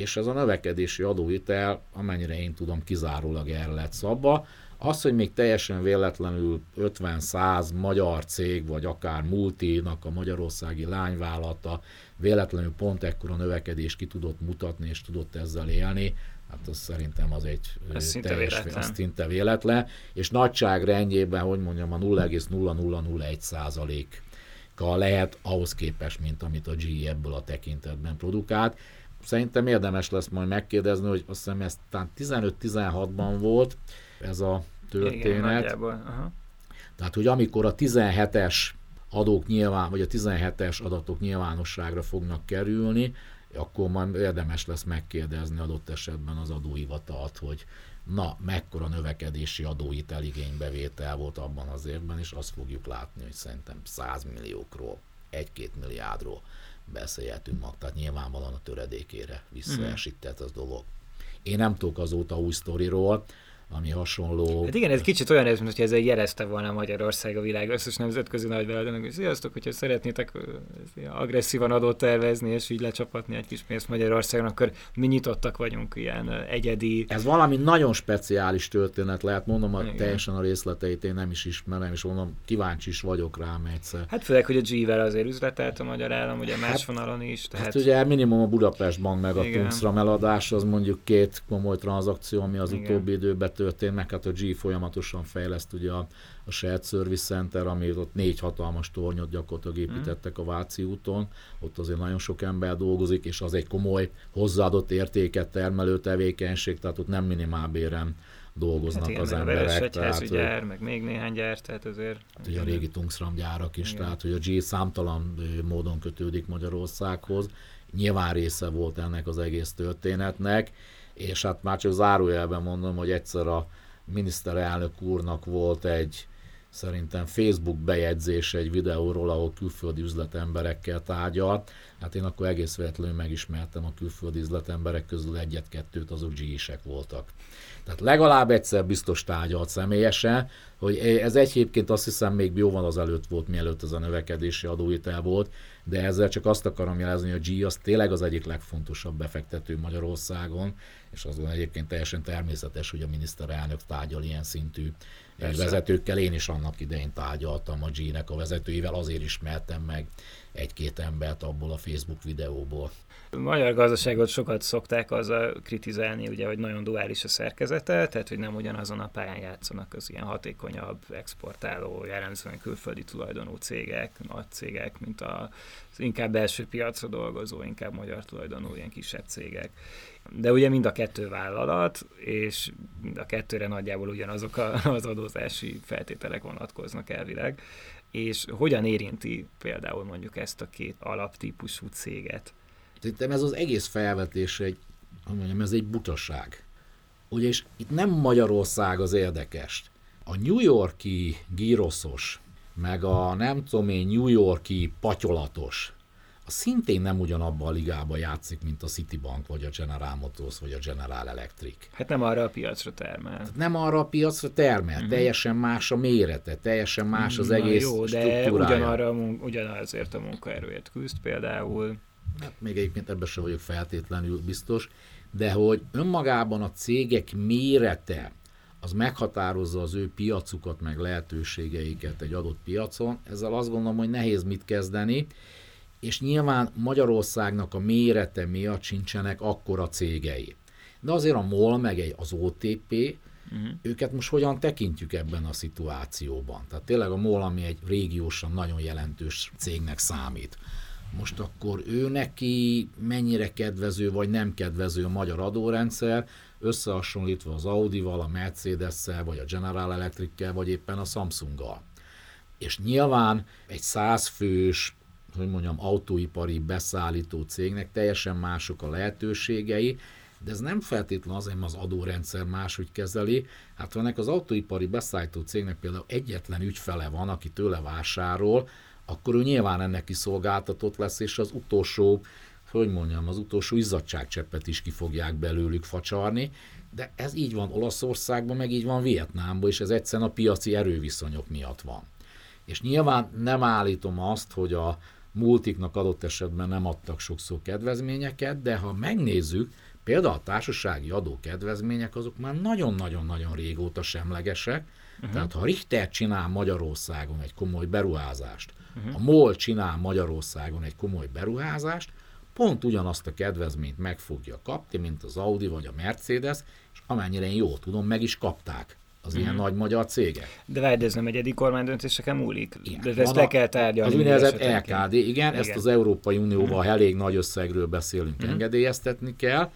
S2: és ez a növekedési adóhitel, amennyire én tudom, kizárólag erre lett szabva. Az, hogy még teljesen véletlenül 50-100 magyar cég, vagy akár multinak a magyarországi lányvállalata véletlenül pont ekkora növekedést ki tudott mutatni, és tudott ezzel élni, hát az szerintem az egy
S1: ez szinte véletlen. Az
S2: szinte véletlen, és nagyságrendjében, hogy mondjam, a 0,0001 százaléka lehet ahhoz képest, mint amit a GE ebből a tekintetben produkált. Szerintem érdemes lesz majd megkérdezni, hogy azt hiszem ez 15-16-ban volt ez a történet. Igen, Aha. Tehát, hogy amikor a 17-es adók nyilván, vagy a 17-es adatok nyilvánosságra fognak kerülni, akkor majd érdemes lesz megkérdezni adott esetben az adóhivatalt, hogy na, mekkora növekedési adóit eligénybevétel volt abban az évben, és azt fogjuk látni, hogy szerintem 100 milliókról, 1-2 milliárdról beszélhetünk mag, tehát nyilvánvalóan a töredékére visszaesített az dolog. Én nem tudok azóta új sztoriról, ami hasonló.
S1: Hát igen, ez kicsit olyan ez, mintha ezzel jelezte volna Magyarország a világ összes nemzetközi nagyvállalatának, hogy sziasztok, hogyha szeretnétek agresszívan adót tervezni, és így lecsapatni egy kis pénzt Magyarországon, akkor mi nyitottak vagyunk ilyen egyedi.
S2: Ez valami nagyon speciális történet lehet, mondom, hogy teljesen a részleteit én nem is ismerem, és mondom, kíváncsi is vagyok rá egyszer.
S1: Hát főleg, hogy a G-vel azért üzletelt a magyar állam, ugye más hát, vonalon is.
S2: Tehát... Hát ugye minimum a Budapest Bank meg a Tungsram eladás, az mondjuk két komoly tranzakció, ami az Igen. utóbbi időben történt, meg hát a G folyamatosan fejleszt ugye a, a Shared Service Center, ami ott négy hatalmas tornyot gyakorlatilag mhm. építettek a Váci úton, ott azért nagyon sok ember dolgozik, és az egy komoly hozzáadott értéket termelő tevékenység, tehát ott nem minimálbéren dolgoznak hát igen, az emberek.
S1: Tehát, gyár, meg még néhány gyár, tehát azért... Hát
S2: ugye a régi Tungsram gyárak is, igen. tehát hogy a G számtalan módon kötődik Magyarországhoz, nyilván része volt ennek az egész történetnek, és hát már csak zárójelben mondom, hogy egyszer a miniszterelnök úrnak volt egy szerintem Facebook bejegyzés egy videóról, ahol külföldi üzletemberekkel tárgyalt. Hát én akkor egész véletlenül megismertem a külföldi üzletemberek közül egyet-kettőt, azok g voltak. Tehát legalább egyszer biztos tárgyalt személyesen, hogy ez egyébként azt hiszem még jóval az előtt volt, mielőtt ez a növekedési adóitel volt, de ezzel csak azt akarom jelezni, hogy a G az tényleg az egyik legfontosabb befektető Magyarországon, és az egyébként teljesen természetes, hogy a miniszterelnök tárgyal ilyen szintű Persze. vezetőkkel. Én is annak idején tárgyaltam a G-nek a vezetőivel, azért ismertem meg egy-két embert abból a Facebook videóból.
S1: A magyar gazdaságot sokat szokták azzal kritizálni, ugye, hogy nagyon duális a szerkezete, tehát hogy nem ugyanazon a pályán játszanak az ilyen hatékonyabb exportáló, jellemzően külföldi tulajdonú cégek, nagy cégek, mint az inkább belső piacra dolgozó, inkább magyar tulajdonú ilyen kisebb cégek. De ugye mind a kettő vállalat, és mind a kettőre nagyjából ugyanazok az adózási feltételek vonatkoznak elvileg. És hogyan érinti például mondjuk ezt a két alaptípusú céget?
S2: Szerintem ez az egész felvetés egy, mondjam, ez egy butaság. Ugye, és itt nem Magyarország az érdekes. A New Yorki gíroszos, meg a nem tudom én New Yorki patyolatos, szintén nem ugyanabban a ligában játszik, mint a Citibank, vagy a General Motors, vagy a General Electric.
S1: Hát nem arra a piacra termel.
S2: Tehát nem arra a piacra termel, uh-huh. teljesen más a mérete, teljesen más az Na egész jó, de
S1: ugyanarra, ugyanazért a munkaerőért küzd például.
S2: Hát még egyébként ebben sem vagyok feltétlenül biztos, de hogy önmagában a cégek mérete, az meghatározza az ő piacukat, meg lehetőségeiket egy adott piacon. Ezzel azt gondolom, hogy nehéz mit kezdeni, és nyilván Magyarországnak a mérete miatt sincsenek akkora cégei. De azért a MOL, meg egy, az OTP, uh-huh. Mhm. őket most hogyan tekintjük ebben a szituációban? Tehát tényleg a MOL, ami egy régiósan nagyon jelentős cégnek számít. Most akkor ő neki mennyire kedvező vagy nem kedvező a magyar adórendszer, összehasonlítva az Audi-val, a Mercedes-szel, vagy a General Electric-kel, vagy éppen a Samsung-gal. És nyilván egy százfős hogy mondjam, autóipari beszállító cégnek teljesen mások a lehetőségei, de ez nem feltétlenül azért, mert az adórendszer máshogy kezeli. Hát ennek az autóipari beszállító cégnek például egyetlen ügyfele van, aki tőle vásárol, akkor ő nyilván ennek is szolgáltatott lesz, és az utolsó, hogy mondjam, az utolsó izzadságcseppet is ki fogják belőlük facsarni, de ez így van Olaszországban, meg így van Vietnámban, és ez egyszerűen a piaci erőviszonyok miatt van. És nyilván nem állítom azt, hogy a, multiknak adott esetben nem adtak sokszor kedvezményeket, de ha megnézzük, például a társasági adó kedvezmények azok már nagyon-nagyon-nagyon régóta semlegesek, uh-huh. tehát ha Richter csinál Magyarországon egy komoly beruházást, uh-huh. a MOL csinál Magyarországon egy komoly beruházást, pont ugyanazt a kedvezményt meg fogja kapni, mint az Audi vagy a Mercedes, és amennyire én jól tudom, meg is kapták az mm. ilyen mhm. nagy magyar cégek.
S1: De várj, ez nem egyedi kormánydöntéseken múlik? Igen. De ezt le kell tárgyalni.
S2: Az úgynevezett LKD, igen, igen, ezt az Európai Unióval mm. elég nagy összegről beszélünk, mm. engedélyeztetni kell,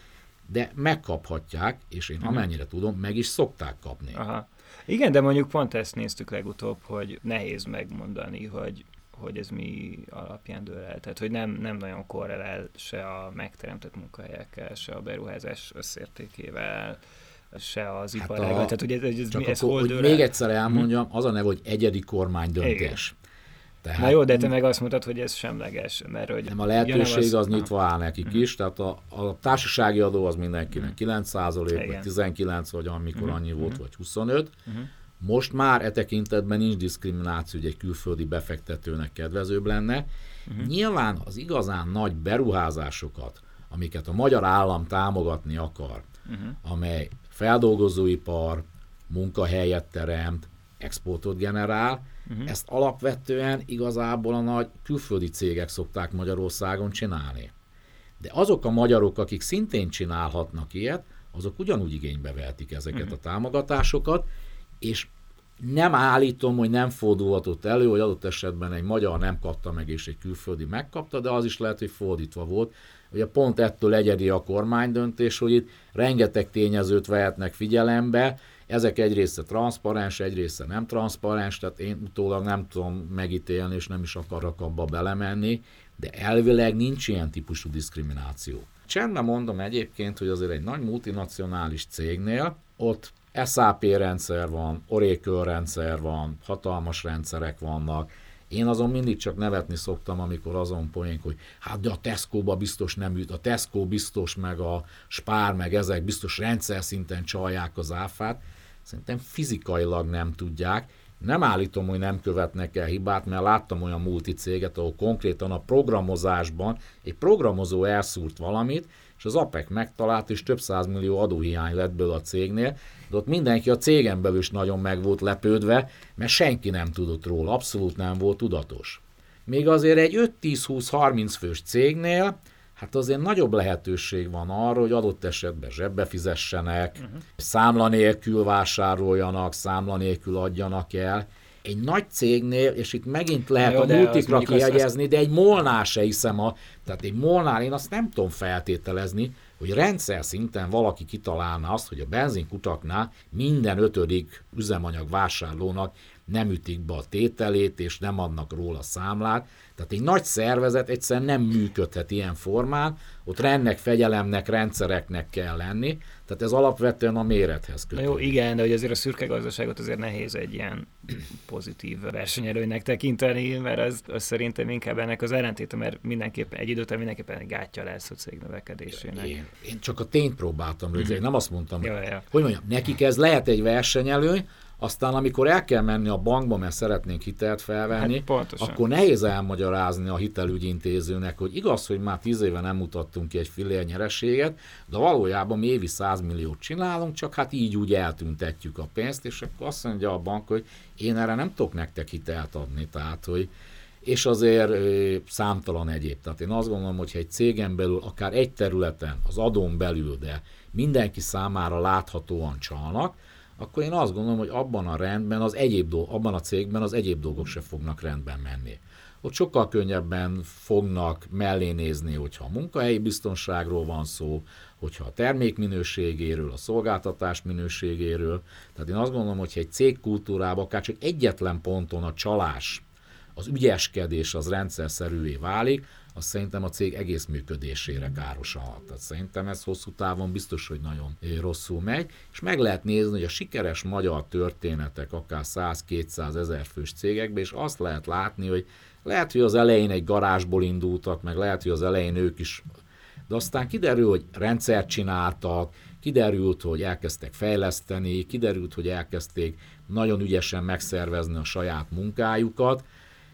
S2: de megkaphatják, és én mm. amennyire tudom, meg is szokták kapni.
S1: Aha. Igen, de mondjuk pont ezt néztük legutóbb, hogy nehéz megmondani, hogy hogy ez mi alapján dől el. Tehát, hogy nem, nem nagyon korrelál se a megteremtett munkahelyekkel, se a beruházás összértékével, se az hát iparágban. Tehát, hogy ez, ez,
S2: csak mi, ez akkor, hogy még egyszer elmondjam, az a neve, hogy egyedi kormány döntés.
S1: Tehát, Na jó, de te meg azt mondtad, hogy ez semleges, mert hogy...
S2: Nem, a lehetőség az, az nyitva áll nekik uh-huh. is, tehát a, a társasági adó az mindenkinek uh-huh. 9 százalék, vagy 19, vagy amikor uh-huh. annyi volt, vagy 25. Uh-huh. Most már e tekintetben nincs diszkrimináció, hogy egy külföldi befektetőnek kedvezőbb lenne. Uh-huh. Nyilván az igazán nagy beruházásokat, amiket a magyar állam támogatni akar, uh-huh. amely feldolgozóipar, munkahelyet teremt, exportot generál, uh-huh. ezt alapvetően igazából a nagy külföldi cégek szokták Magyarországon csinálni. De azok a magyarok, akik szintén csinálhatnak ilyet, azok ugyanúgy igénybe vehetik ezeket uh-huh. a támogatásokat, és nem állítom, hogy nem fordulhatott elő, hogy adott esetben egy magyar nem kapta meg, és egy külföldi megkapta, de az is lehet, hogy fordítva volt. Ugye pont ettől egyedi a kormánydöntés, hogy itt rengeteg tényezőt vehetnek figyelembe, ezek egy része transzparens, egy része nem transzparens, tehát én utólag nem tudom megítélni, és nem is akarok abba belemenni, de elvileg nincs ilyen típusú diszkrimináció. Csendben mondom egyébként, hogy azért egy nagy multinacionális cégnél ott SAP rendszer van, Oracle rendszer van, hatalmas rendszerek vannak, én azon mindig csak nevetni szoktam, amikor azon poénk, hogy hát de a Tesco-ba biztos nem üt, a Tesco biztos, meg a Spár, meg ezek biztos rendszer szinten csalják az áfát. Szerintem fizikailag nem tudják. Nem állítom, hogy nem követnek el hibát, mert láttam olyan multicéget, ahol konkrétan a programozásban egy programozó elszúrt valamit, és az APEC megtalált, és több millió adóhiány lett belőle a cégnél, de ott mindenki a cégen belül is nagyon meg volt lepődve, mert senki nem tudott róla, abszolút nem volt tudatos. Még azért egy 5-10-20-30 fős cégnél, hát azért nagyobb lehetőség van arra, hogy adott esetben zsebbe fizessenek, uh-huh. számla nélkül vásároljanak, számla nélkül adjanak el, egy nagy cégnél, és itt megint lehet Jó, a multikra kijegyezni, de egy molnál se hiszem, a, tehát egy molnál én azt nem tudom feltételezni, hogy rendszer szinten valaki kitalálna azt, hogy a benzinkutaknál minden ötödik üzemanyag vásárlónak nem ütik be a tételét, és nem adnak róla számlát. Tehát egy nagy szervezet egyszerűen nem működhet ilyen formán, ott rendnek, fegyelemnek, rendszereknek kell lenni, tehát ez alapvetően a mérethez
S1: kötődik. Jó, igen, de hogy azért a szürke gazdaságot azért nehéz egy ilyen pozitív versenyelőnek tekinteni, mert az, az szerintem inkább ennek az ellentéte, mert mindenképpen egy időt mindenképpen gátja lesz a cég növekedésének.
S2: Én, én csak a tényt próbáltam rögzíteni, nem azt mondtam, hogy, ja. hogy mondjam, nekik ez lehet egy versenyelőny, aztán amikor el kell menni a bankba, mert szeretnénk hitelt felvenni, hát akkor nehéz elmagyarázni a hitelügyintézőnek, hogy igaz, hogy már tíz éve nem mutattunk ki egy fillér nyereséget, de valójában mi évi 100 milliót csinálunk, csak hát így úgy eltüntetjük a pénzt, és akkor azt mondja a bank, hogy én erre nem tudok nektek hitelt adni, tehát hogy és azért számtalan egyéb. Tehát én azt gondolom, hogy egy cégen belül, akár egy területen, az adón belül, de mindenki számára láthatóan csalnak, akkor én azt gondolom, hogy abban a rendben, az egyéb dolg, abban a cégben az egyéb dolgok se fognak rendben menni. Ott sokkal könnyebben fognak mellé nézni, hogyha a munkahelyi biztonságról van szó, hogyha a termék minőségéről, a szolgáltatás minőségéről. Tehát én azt gondolom, hogy egy cégkultúrában akár csak egyetlen ponton a csalás, az ügyeskedés az rendszer válik, az szerintem a cég egész működésére károsan hat. Tehát szerintem ez hosszú távon biztos, hogy nagyon rosszul megy, és meg lehet nézni, hogy a sikeres magyar történetek akár 100-200 ezer fős cégekben, és azt lehet látni, hogy lehet, hogy az elején egy garázsból indultak, meg lehet, hogy az elején ők is, de aztán kiderül, hogy rendszert csináltak, kiderült, hogy elkezdtek fejleszteni, kiderült, hogy elkezdték nagyon ügyesen megszervezni a saját munkájukat,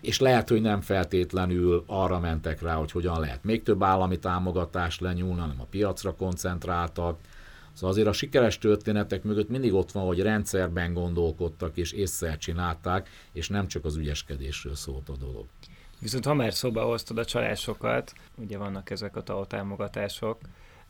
S2: és lehet, hogy nem feltétlenül arra mentek rá, hogy hogyan lehet még több állami támogatást lenyúlni, hanem a piacra koncentráltak. Szóval azért a sikeres történetek mögött mindig ott van, hogy rendszerben gondolkodtak és észre csinálták, és nem csak az ügyeskedésről szólt a dolog.
S1: Viszont ha már szóba hoztad a csalásokat, ugye vannak ezek a támogatások,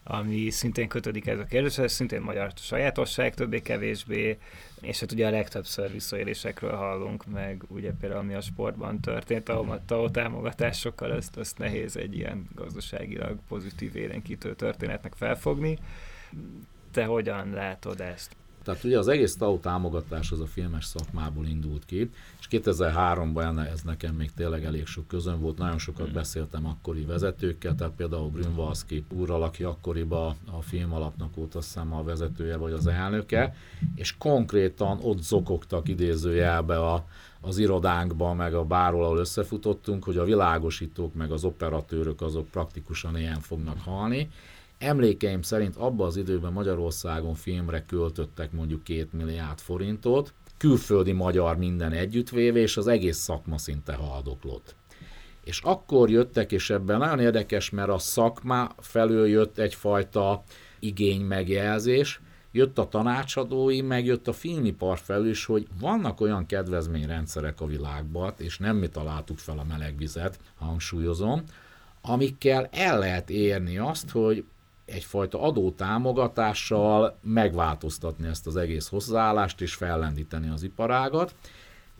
S1: ami szintén kötődik ez a kérdéshez, szintén magyar sajátosság, többé-kevésbé, és hát ugye a legtöbbször visszaélésekről hallunk, meg ugye például ami a sportban történt, a TAO támogatásokkal, ezt, azt nehéz egy ilyen gazdaságilag pozitív élénkítő történetnek felfogni. Te hogyan látod ezt?
S2: Tehát ugye az egész TAO támogatás az a filmes szakmából indult ki, és 2003-ban ez nekem még tényleg elég sok közön volt, nagyon sokat hmm. beszéltem akkori vezetőkkel, tehát például Grünwalski úrral, aki akkoriban a film alapnak volt azt hiszem a vezetője vagy az elnöke, és konkrétan ott zokogtak idézőjelbe a, az irodánkban, meg a bárhol, ahol összefutottunk, hogy a világosítók, meg az operatőrök azok praktikusan ilyen fognak halni. Emlékeim szerint abban az időben Magyarországon filmre költöttek mondjuk két milliárd forintot, külföldi magyar minden együttvéve, és az egész szakma szinte haldoklott. És akkor jöttek, és ebben nagyon érdekes, mert a szakma felől jött egyfajta igény megjelzés, jött a tanácsadói, meg jött a filmipar felül is, hogy vannak olyan kedvezményrendszerek a világban, és nem mi találtuk fel a melegvizet, hangsúlyozom, amikkel el lehet érni azt, hogy egyfajta adótámogatással megváltoztatni ezt az egész hozzáállást és fellendíteni az iparágat,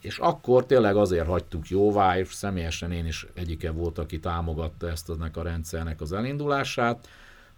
S2: és akkor tényleg azért hagytuk jóvá, és személyesen én is egyike volt, aki támogatta ezt ennek a rendszernek az elindulását,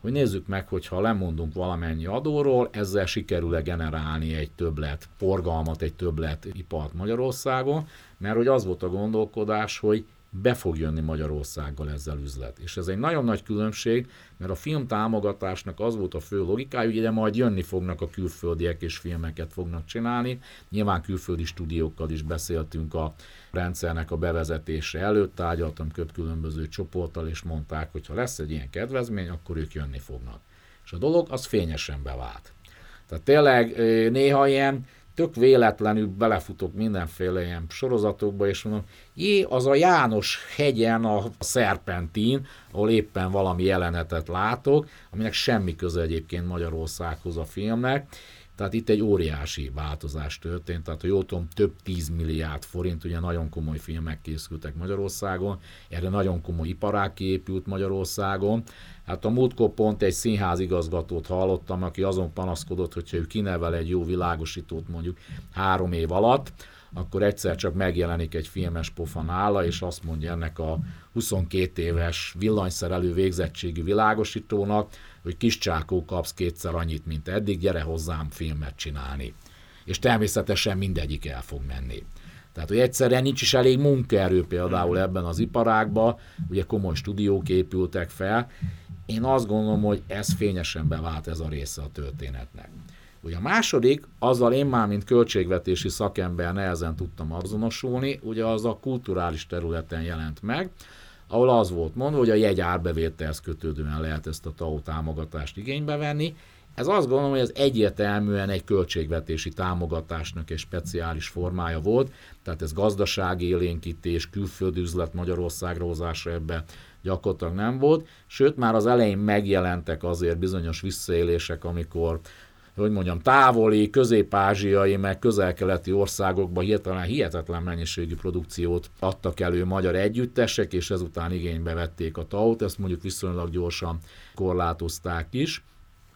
S2: hogy nézzük meg, hogy ha lemondunk valamennyi adóról, ezzel sikerül-e generálni egy többlet forgalmat, egy többlet ipart Magyarországon, mert hogy az volt a gondolkodás, hogy be fog jönni Magyarországgal ezzel üzlet. És ez egy nagyon nagy különbség, mert a film támogatásnak az volt a fő logikája, hogy ide majd jönni fognak a külföldiek és filmeket fognak csinálni. Nyilván külföldi stúdiókkal is beszéltünk a rendszernek a bevezetése előtt, tárgyaltam köbb különböző csoporttal, és mondták, hogy ha lesz egy ilyen kedvezmény, akkor ők jönni fognak. És a dolog az fényesen bevált. Tehát tényleg néha ilyen tök véletlenül belefutok mindenféle ilyen sorozatokba, és mondom, jé, az a János hegyen a Szerpentin, ahol éppen valami jelenetet látok, aminek semmi köze egyébként Magyarországhoz a filmnek, tehát itt egy óriási változás történt, tehát jól tudom, több 10 milliárd forint, ugye nagyon komoly filmek készültek Magyarországon, erre nagyon komoly iparák kiépült Magyarországon. Hát a múltkor pont egy színházigazgatót hallottam, aki azon panaszkodott, hogyha ő kinevel egy jó világosítót mondjuk három év alatt, akkor egyszer csak megjelenik egy filmes pofa nála, és azt mondja ennek a 22 éves villanyszerelő végzettségű világosítónak, hogy kis csákó kapsz kétszer annyit, mint eddig, gyere hozzám filmet csinálni. És természetesen mindegyik el fog menni. Tehát, hogy egyszerűen nincs is elég munkaerő például ebben az iparágban, ugye komoly stúdiók épültek fel. Én azt gondolom, hogy ez fényesen bevált ez a része a történetnek. Ugye a második, azzal én már, mint költségvetési szakember nehezen tudtam azonosulni, ugye az a kulturális területen jelent meg, ahol az volt mondva, hogy a jegy árbevételhez kötődően lehet ezt a TAO támogatást igénybe venni. Ez azt gondolom, hogy ez egyértelműen egy költségvetési támogatásnak egy speciális formája volt, tehát ez gazdasági élénkítés, külföldi üzlet Magyarországra ebbe gyakorlatilag nem volt, sőt már az elején megjelentek azért bizonyos visszaélések, amikor hogy mondjam, távoli, közép-ázsiai, meg közel-keleti országokban hirtelen hihetetlen mennyiségű produkciót adtak elő magyar együttesek, és ezután igénybe vették a tau ezt mondjuk viszonylag gyorsan korlátozták is.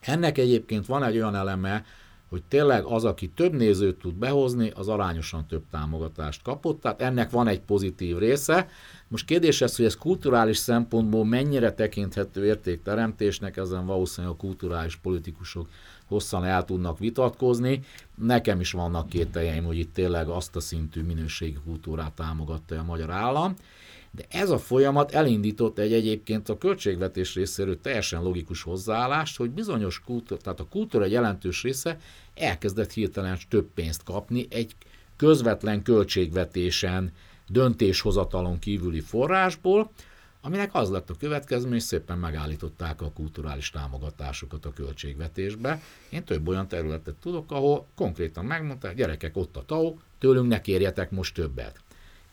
S2: Ennek egyébként van egy olyan eleme, hogy tényleg az, aki több nézőt tud behozni, az arányosan több támogatást kapott, tehát ennek van egy pozitív része. Most kérdés ez, hogy ez kulturális szempontból mennyire tekinthető értékteremtésnek, ezen valószínűleg a kulturális politikusok hosszan el tudnak vitatkozni. Nekem is vannak kételjeim, hogy itt tényleg azt a szintű minőségi kultúrát támogatta a magyar állam. De ez a folyamat elindított egy egyébként a költségvetés részéről teljesen logikus hozzáállást, hogy bizonyos kultúra, tehát a kultúra egy jelentős része elkezdett hirtelen több pénzt kapni egy közvetlen költségvetésen, döntéshozatalon kívüli forrásból, aminek az lett a következmény, hogy szépen megállították a kulturális támogatásokat a költségvetésbe. Én több olyan területet tudok, ahol konkrétan megmondták, gyerekek, ott a TAO, tőlünk ne kérjetek most többet.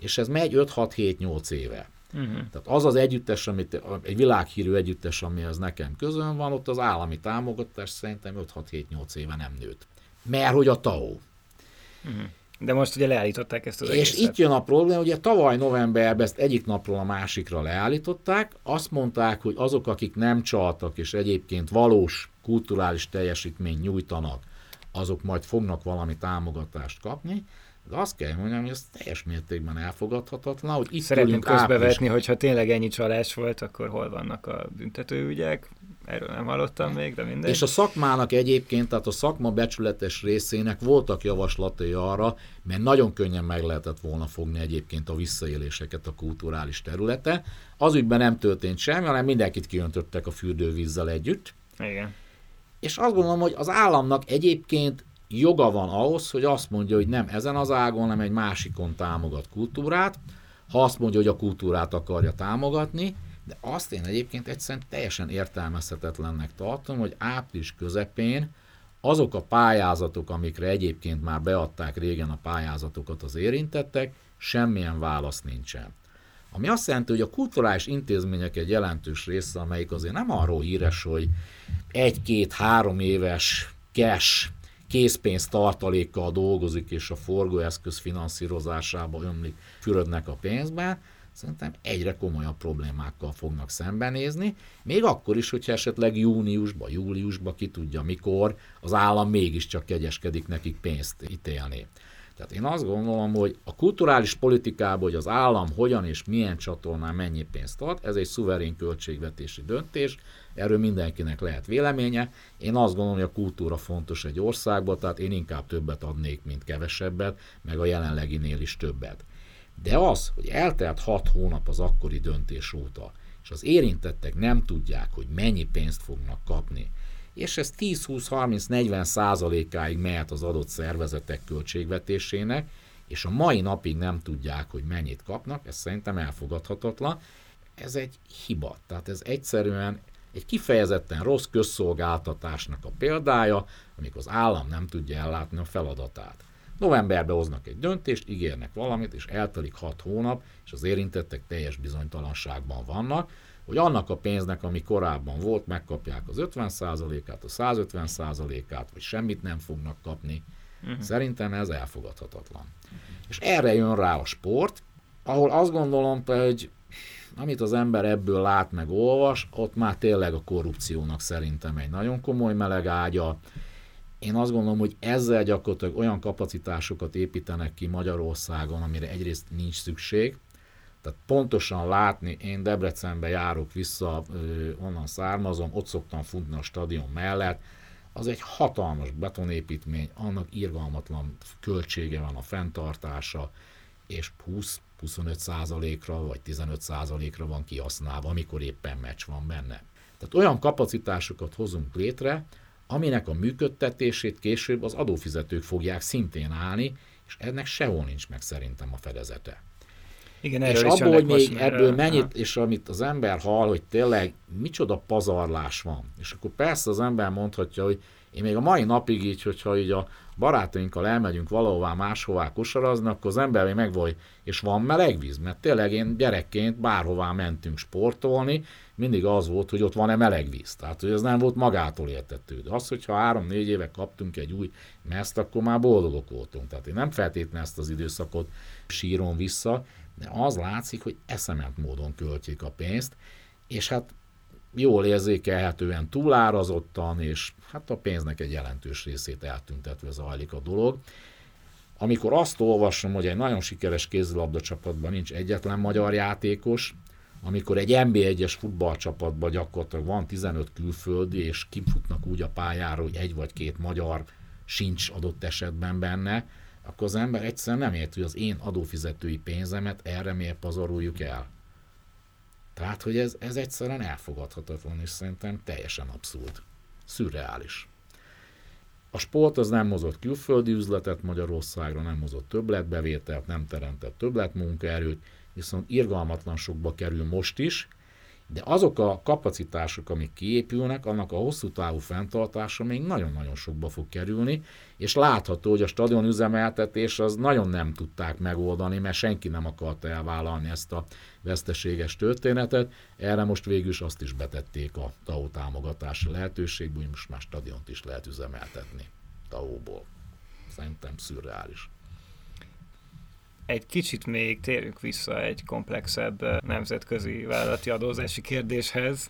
S2: És ez megy 5-6-7-8 éve. Uh-huh. Tehát az az együttes, amit, egy világhírű együttes, ami az nekem közön van, ott az állami támogatás szerintem 5-6-7-8 éve nem nőtt. Mert hogy a TAO.
S1: Uh-huh. De most ugye leállították ezt az
S2: És egészet. itt jön a probléma, ugye tavaly novemberben ezt egyik napról a másikra leállították, azt mondták, hogy azok, akik nem csaltak, és egyébként valós kulturális teljesítményt nyújtanak, azok majd fognak valami támogatást kapni, de azt kell mondjam, hogy ez teljes mértékben elfogadhatatlan, hogy itt
S1: Szeretném közbevetni, április... hogyha tényleg ennyi csalás volt, akkor hol vannak a büntetőügyek? Erről nem hallottam még, de mindegy.
S2: És a szakmának egyébként, tehát a szakma becsületes részének voltak javaslatai arra, mert nagyon könnyen meg lehetett volna fogni egyébként a visszaéléseket a kulturális területe. Az ügyben nem történt semmi, hanem mindenkit kiöntöttek a fürdővízzel együtt.
S1: Igen.
S2: És azt gondolom, hogy az államnak egyébként joga van ahhoz, hogy azt mondja, hogy nem ezen az ágon, hanem egy másikon támogat kultúrát, ha azt mondja, hogy a kultúrát akarja támogatni, de azt én egyébként egyszerűen teljesen értelmezhetetlennek tartom, hogy április közepén azok a pályázatok, amikre egyébként már beadták régen a pályázatokat az érintettek, semmilyen válasz nincsen. Ami azt jelenti, hogy a kulturális intézmények egy jelentős része, amelyik azért nem arról híres, hogy egy-két-három éves cash készpénz tartalékkal dolgozik, és a forgóeszköz finanszírozásába ömlik, fürödnek a pénzben, szerintem egyre komolyabb problémákkal fognak szembenézni, még akkor is, hogyha esetleg júniusban, júliusban, ki tudja mikor, az állam mégiscsak kegyeskedik nekik pénzt ítélni. Tehát én azt gondolom, hogy a kulturális politikában, hogy az állam hogyan és milyen csatornán mennyi pénzt ad, ez egy szuverén költségvetési döntés, erről mindenkinek lehet véleménye. Én azt gondolom, hogy a kultúra fontos egy országban, tehát én inkább többet adnék, mint kevesebbet, meg a jelenleginél is többet. De az, hogy eltelt hat hónap az akkori döntés óta, és az érintettek nem tudják, hogy mennyi pénzt fognak kapni, és ez 10-20-30-40 százalékáig mehet az adott szervezetek költségvetésének, és a mai napig nem tudják, hogy mennyit kapnak, ez szerintem elfogadhatatlan. Ez egy hiba. Tehát ez egyszerűen egy kifejezetten rossz közszolgáltatásnak a példája, amikor az állam nem tudja ellátni a feladatát. Novemberben hoznak egy döntést, ígérnek valamit, és eltelik hat hónap, és az érintettek teljes bizonytalanságban vannak, hogy annak a pénznek, ami korábban volt, megkapják az 50%-át, a 150%-át, vagy semmit nem fognak kapni. Uh-huh. Szerintem ez elfogadhatatlan. Uh-huh. És erre jön rá a sport, ahol azt gondolom, hogy amit az ember ebből lát meg olvas, ott már tényleg a korrupciónak szerintem egy nagyon komoly meleg ágya. Én azt gondolom, hogy ezzel gyakorlatilag olyan kapacitásokat építenek ki Magyarországon, amire egyrészt nincs szükség, tehát pontosan látni, én Debrecenbe járok vissza, onnan származom, ott szoktam futni a stadion mellett, az egy hatalmas betonépítmény, annak irgalmatlan költsége van a fenntartása, és 20 25%-ra vagy 15%-ra van kihasználva, amikor éppen meccs van benne. Tehát olyan kapacitásokat hozunk létre, aminek a működtetését később az adófizetők fogják szintén állni, és ennek sehol nincs meg szerintem a fedezete. Igen, és abból, hogy még ebből erről, mennyit, ha. és amit az ember hall, hogy tényleg micsoda pazarlás van. És akkor persze az ember mondhatja, hogy én még a mai napig így, hogyha így a barátainkkal elmegyünk valahová máshová kosarazni, akkor az ember még megvaj, és van meleg víz, mert tényleg én gyerekként bárhová mentünk sportolni, mindig az volt, hogy ott van-e meleg víz. Tehát, hogy ez nem volt magától értető. De az, hogyha három-négy éve kaptunk egy új meszt, akkor már boldogok voltunk. Tehát én nem feltétlenül ezt az időszakot sírom vissza, de az látszik, hogy eszement módon költjék a pénzt, és hát jól érzékelhetően túlárazottan, és hát a pénznek egy jelentős részét eltüntetve zajlik a dolog. Amikor azt olvasom, hogy egy nagyon sikeres kézilabda csapatban nincs egyetlen magyar játékos, amikor egy NB1-es futballcsapatban gyakorlatilag van 15 külföldi, és kifutnak úgy a pályára, hogy egy vagy két magyar sincs adott esetben benne, akkor az ember egyszerűen nem ért, hogy az én adófizetői pénzemet erre miért pazaroljuk el. Tehát, hogy ez, ez egyszerűen elfogadhatatlan, és szerintem teljesen abszurd. Szürreális. A sport az nem mozott külföldi üzletet Magyarországra, nem mozott többletbevételt, nem teremtett többletmunkaerőt, viszont irgalmatlan sokba kerül most is, de azok a kapacitások, amik kiépülnek, annak a hosszú távú fenntartása még nagyon-nagyon sokba fog kerülni, és látható, hogy a stadion üzemeltetés az nagyon nem tudták megoldani, mert senki nem akarta elvállalni ezt a veszteséges történetet. Erre most végül is azt is betették a TAO támogatási lehetőségből, hogy most már stadiont is lehet üzemeltetni TAO-ból. Szerintem szürreális.
S1: Egy kicsit még térjünk vissza egy komplexebb nemzetközi vállalati adózási kérdéshez,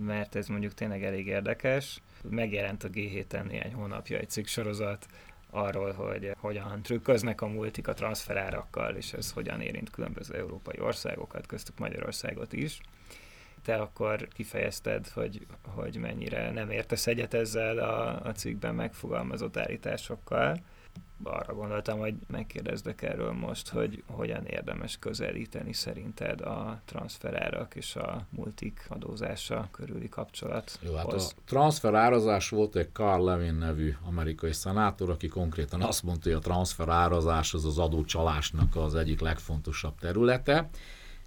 S1: mert ez mondjuk tényleg elég érdekes. Megjelent a G7-en néhány hónapja egy cikk sorozat arról, hogy hogyan trükköznek a multik a transferárakkal, és ez hogyan érint különböző európai országokat, köztük Magyarországot is. te akkor kifejezted, hogy, hogy mennyire nem értesz egyet ezzel a, a cikkben megfogalmazott állításokkal arra gondoltam, hogy megkérdezdek erről most, hogy hogyan érdemes közelíteni szerinted a transferárak és a multik adózása körüli kapcsolat.
S2: Jó, hát a transferárazás volt egy Carl Levin nevű amerikai szenátor, aki konkrétan azt mondta, hogy a transferárazás az az adócsalásnak az egyik legfontosabb területe,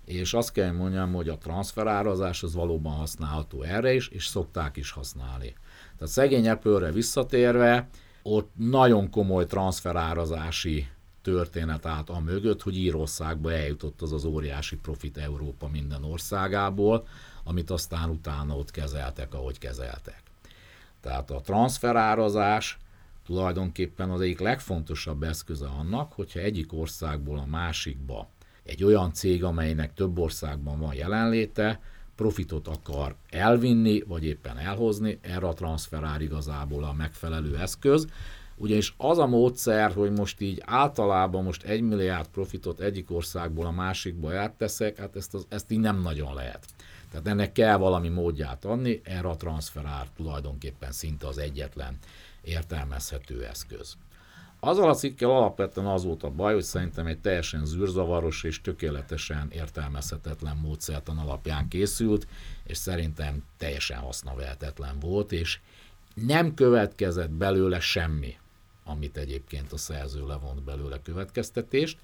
S2: és azt kell mondjam, hogy a transferárazás az valóban használható erre is, és szokták is használni. Tehát szegény Apple-re visszatérve, ott nagyon komoly transferárazási történet állt a mögött, hogy Írországba eljutott az az óriási profit Európa minden országából, amit aztán utána ott kezeltek, ahogy kezeltek. Tehát a transferárazás tulajdonképpen az egyik legfontosabb eszköze annak, hogyha egyik országból a másikba egy olyan cég, amelynek több országban van jelenléte, profitot akar elvinni, vagy éppen elhozni, erre a transferár igazából a megfelelő eszköz. Ugyanis az a módszer, hogy most így általában most egy milliárd profitot egyik országból a másikba átteszek, hát ezt, az, ezt így nem nagyon lehet. Tehát ennek kell valami módját adni, erre a transferár tulajdonképpen szinte az egyetlen értelmezhető eszköz. Azzal a cikkel alapvetően az volt a baj, hogy szerintem egy teljesen zűrzavaros és tökéletesen értelmezhetetlen módszertan alapján készült, és szerintem teljesen hasznavehetetlen volt, és nem következett belőle semmi, amit egyébként a szerző levont belőle következtetést.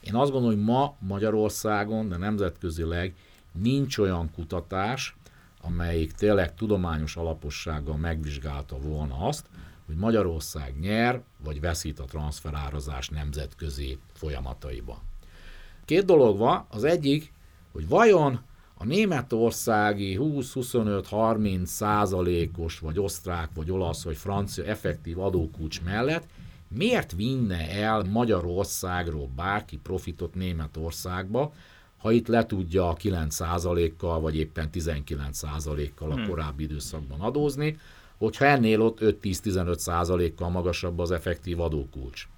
S2: Én azt gondolom, hogy ma Magyarországon, de nemzetközileg nincs olyan kutatás, amelyik tényleg tudományos alapossággal megvizsgálta volna azt, hogy Magyarország nyer vagy veszít a transferárazás nemzetközi folyamataiba. Két dolog van, az egyik, hogy vajon a németországi 20-25-30 százalékos, vagy osztrák, vagy olasz, vagy francia effektív adókulcs mellett miért vinne el Magyarországról bárki profitot Németországba, ha itt le tudja a 9%-kal, vagy éppen 19%-kal a hmm. korábbi időszakban adózni, hogyha ennél ott 5-10-15 százalékkal magasabb az effektív adókulcs.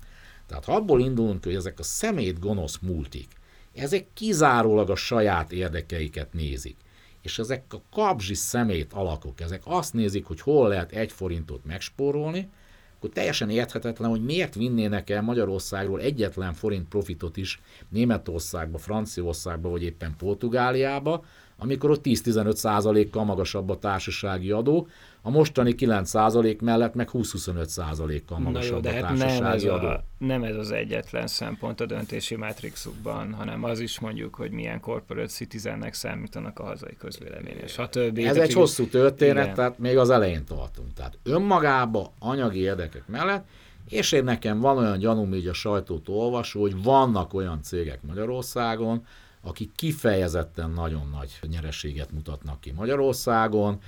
S2: Tehát ha abból indulunk, hogy ezek a szemét gonosz multik, ezek kizárólag a saját érdekeiket nézik, és ezek a kapzsi szemét alakok, ezek azt nézik, hogy hol lehet egy forintot megspórolni, akkor teljesen érthetetlen, hogy miért vinnének el Magyarországról egyetlen forint profitot is Németországba, Franciaországba, vagy éppen Portugáliába, amikor ott 10-15 százalékkal magasabb a társasági adó, a mostani 9% mellett meg 20-25%-kal magasabb jó, de a hát nem ez, adó. a,
S1: nem ez az egyetlen szempont a döntési mátrixukban, hanem az is mondjuk, hogy milyen corporate citizennek számítanak a hazai közvélemény, és a többi.
S2: Ez egy hosszú történet, igen. tehát még az elején tartunk. Tehát önmagába anyagi érdekek mellett, és én nekem van olyan gyanúm így a sajtót olvasó, hogy vannak olyan cégek Magyarországon, akik kifejezetten nagyon nagy nyereséget mutatnak ki Magyarországon,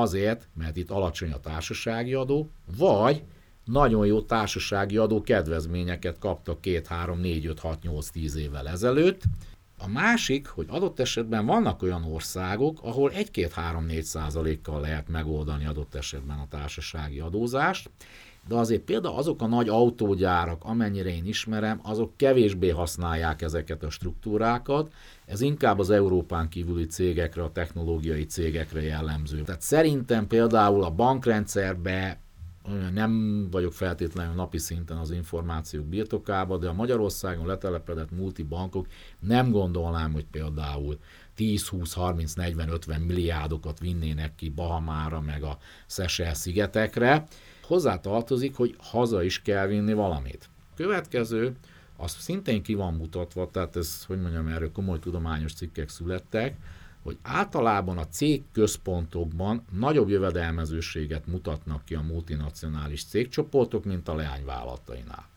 S2: azért, mert itt alacsony a társasági adó, vagy nagyon jó társasági adó kedvezményeket kaptak 2, 3, 4, 5, 6, 8, 10 évvel ezelőtt. A másik, hogy adott esetben vannak olyan országok, ahol 1-2-3-4 százalékkal lehet megoldani adott esetben a társasági adózást, de azért például azok a nagy autógyárak, amennyire én ismerem, azok kevésbé használják ezeket a struktúrákat, ez inkább az Európán kívüli cégekre, a technológiai cégekre jellemző. Tehát szerintem például a bankrendszerbe nem vagyok feltétlenül napi szinten az információk birtokában, de a Magyarországon letelepedett multibankok nem gondolnám, hogy például 10, 20, 30, 40, 50 milliárdokat vinnének ki Bahamára, meg a Szesel szigetekre. Hozzá tartozik, hogy haza is kell vinni valamit. Következő, az szintén ki van mutatva, tehát ez, hogy mondjam, erről komoly tudományos cikkek születtek, hogy általában a cég központokban nagyobb jövedelmezőséget mutatnak ki a multinacionális cégcsoportok, mint a leányvállalatainál.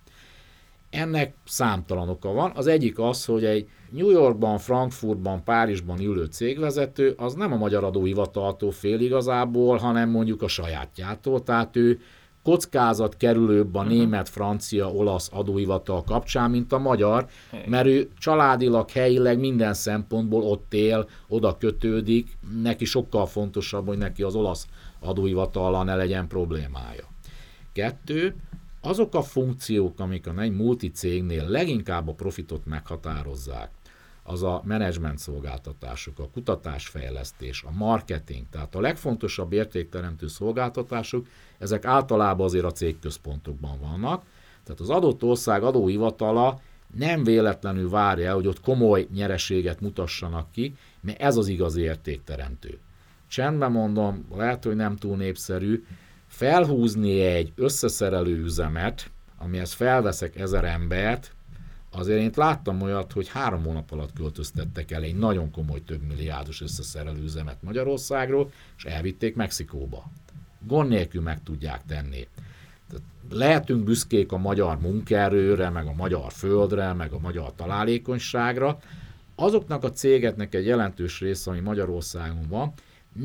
S2: Ennek számtalan oka van. Az egyik az, hogy egy New Yorkban, Frankfurtban, Párizsban ülő cégvezető az nem a magyar adóhivataltól fél igazából, hanem mondjuk a sajátjától, tehát ő kockázat kerülőbb a mhm. német, francia, olasz adóhivatal kapcsán, mint a magyar, mert ő családilag, helyileg minden szempontból ott él, oda kötődik, neki sokkal fontosabb, hogy neki az olasz adóhivatallal ne legyen problémája. Kettő, azok a funkciók, amik a egy multicégnél leginkább a profitot meghatározzák, az a menedzsment szolgáltatások, a kutatásfejlesztés, a marketing, tehát a legfontosabb értékteremtő szolgáltatások, ezek általában azért a cégközpontokban vannak, tehát az adott ország adóhivatala nem véletlenül várja, hogy ott komoly nyereséget mutassanak ki, mert ez az igazi értékteremtő. Csendben mondom, lehet, hogy nem túl népszerű, felhúzni egy összeszerelő üzemet, amihez felveszek ezer embert, azért én láttam olyat, hogy három hónap alatt költöztettek el egy nagyon komoly több milliárdos összeszerelő üzemet Magyarországról, és elvitték Mexikóba. Gond nélkül meg tudják tenni. Lehetünk büszkék a magyar munkaerőre, meg a magyar földre, meg a magyar találékonyságra. Azoknak a cégeknek egy jelentős része, ami Magyarországon van,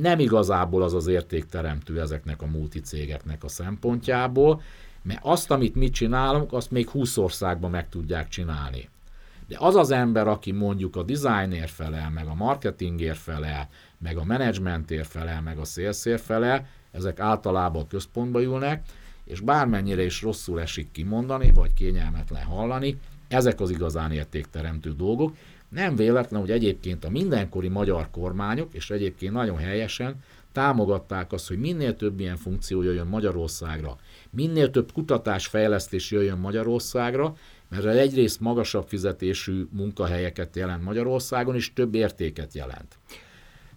S2: nem igazából az az értékteremtő ezeknek a multicégeknek a szempontjából, mert azt, amit mi csinálunk, azt még 20 országban meg tudják csinálni. De az az ember, aki mondjuk a designer felel, meg a marketingért felel, meg a menedzsmentért felel, meg a szélszért felel, ezek általában központba ülnek, és bármennyire is rosszul esik kimondani, vagy kényelmetlen hallani, ezek az igazán értékteremtő dolgok. Nem véletlen, hogy egyébként a mindenkori magyar kormányok, és egyébként nagyon helyesen támogatták azt, hogy minél több ilyen funkció jöjjön Magyarországra, minél több kutatás, fejlesztés jöjjön Magyarországra, mert egyrészt magasabb fizetésű munkahelyeket jelent Magyarországon, és több értéket jelent.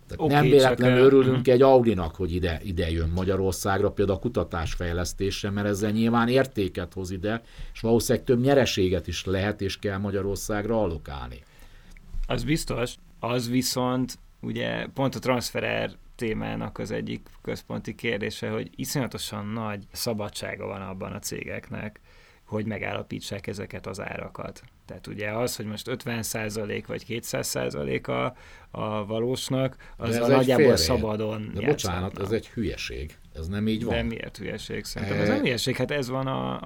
S2: Tehát okay, nem véletlenül csak, örülünk egy Audinak, hogy ide, ide jön Magyarországra, például a kutatásfejlesztésre, mert ezzel nyilván értéket hoz ide, és valószínűleg több nyereséget is lehet és kell Magyarországra allokálni.
S1: Az biztos, az viszont ugye pont a transferer témának az egyik központi kérdése, hogy iszonyatosan nagy szabadsága van abban a cégeknek, hogy megállapítsák ezeket az árakat. Tehát ugye az, hogy most 50% vagy 200% a, a valósnak, az a nagyjából szabadon
S2: De bocsánat, ez egy hülyeség. Ez nem így van.
S1: De miért hülyeség? Szerintem e... ez nem hülyeség, hát ez van a,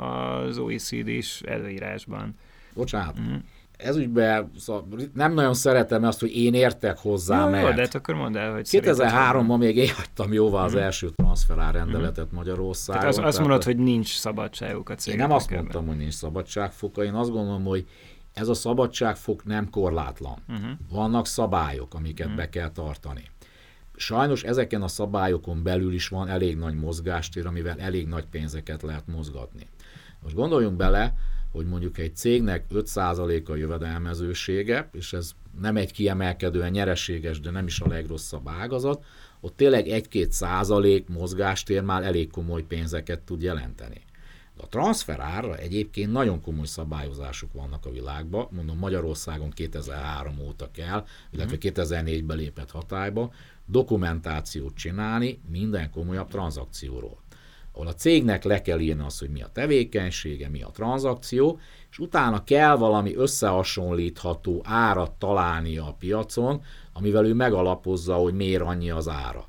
S1: az OECD-s előírásban.
S2: Bocsánat. Mm ez ügyben szóval nem nagyon szeretem azt, hogy én értek hozzá,
S1: jó,
S2: mert...
S1: Jó, de hát akkor mondd el, hogy
S2: 2003-ban még én hagytam jóvá az mm. első transferár rendeletet mm. Magyarországon.
S1: Tehát az, azt mondod, hogy nincs szabadságuk a cégeknek.
S2: Én nem azt mondtam, hogy nincs szabadságfoka, én azt gondolom, hogy ez a szabadságfok nem korlátlan. Uh-huh. Vannak szabályok, amiket uh-huh. be kell tartani. Sajnos ezeken a szabályokon belül is van elég nagy mozgástér, amivel elég nagy pénzeket lehet mozgatni. Most gondoljunk bele, hogy mondjuk egy cégnek 5% a jövedelmezősége, és ez nem egy kiemelkedően nyereséges, de nem is a legrosszabb ágazat, ott tényleg 1-2 százalék mozgástér már elég komoly pénzeket tud jelenteni. De a transferárra egyébként nagyon komoly szabályozások vannak a világban, mondom Magyarországon 2003 óta kell, illetve 2004-ben mhm. lépett hatályba, dokumentációt csinálni minden komolyabb tranzakcióról ahol a cégnek le kell írni azt, hogy mi a tevékenysége, mi a tranzakció, és utána kell valami összehasonlítható árat találnia a piacon, amivel ő megalapozza, hogy miért annyi az ára.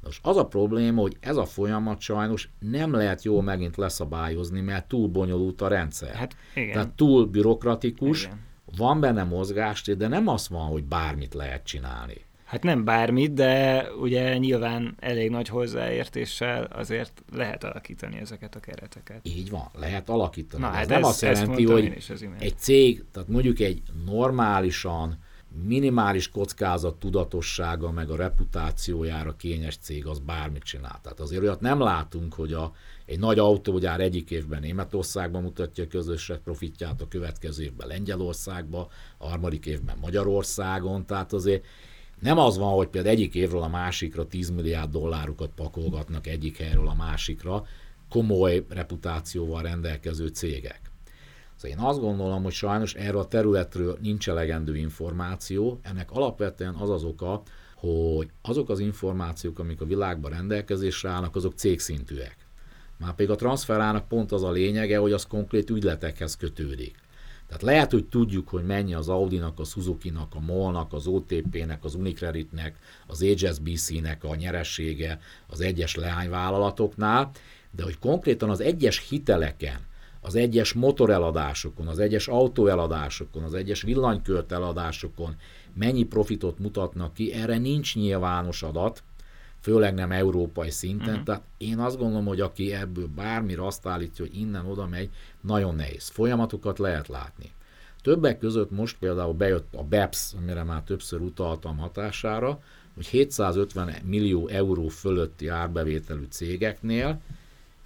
S2: Nos, az a probléma, hogy ez a folyamat sajnos nem lehet jól megint leszabályozni, mert túl bonyolult a rendszer. Hát, igen. Tehát túl bürokratikus, igen. van benne mozgást, de nem az van, hogy bármit lehet csinálni.
S1: Hát nem bármit, de ugye nyilván elég nagy hozzáértéssel azért lehet alakítani ezeket a kereteket.
S2: Így van, lehet alakítani. Na, hát ez, ez nem azt jelenti, hogy egy cég, tehát mondjuk egy normálisan minimális kockázat tudatossága, meg a reputációjára kényes cég az bármit csinál. Tehát azért olyat nem látunk, hogy a, egy nagy autógyár egyik évben Németországban mutatja a közös profitját, a következő évben Lengyelországban, a harmadik évben Magyarországon, tehát azért nem az van, hogy például egyik évről a másikra 10 milliárd dollárukat pakolgatnak egyik helyről a másikra komoly reputációval rendelkező cégek. Szóval én azt gondolom, hogy sajnos erről a területről nincs elegendő információ. Ennek alapvetően az az oka, hogy azok az információk, amik a világban rendelkezésre állnak, azok cégszintűek. Már pedig a transferának pont az a lényege, hogy az konkrét ügyletekhez kötődik. Tehát lehet, hogy tudjuk, hogy mennyi az Audi-nak, a Suzuki-nak, a MOL-nak, az OTP-nek, az Unicredit-nek, az HSBC-nek a nyeressége az egyes leányvállalatoknál, de hogy konkrétan az egyes hiteleken, az egyes motoreladásokon, az egyes autóeladásokon, az egyes villanykölt eladásokon mennyi profitot mutatnak ki, erre nincs nyilvános adat, főleg nem európai szinten. Uh-huh. Tehát én azt gondolom, hogy aki ebből bármire azt állítja, hogy innen oda megy, nagyon nehéz. Folyamatokat lehet látni. Többek között most például bejött a BEPS, amire már többször utaltam hatására, hogy 750 millió euró fölötti árbevételű cégeknél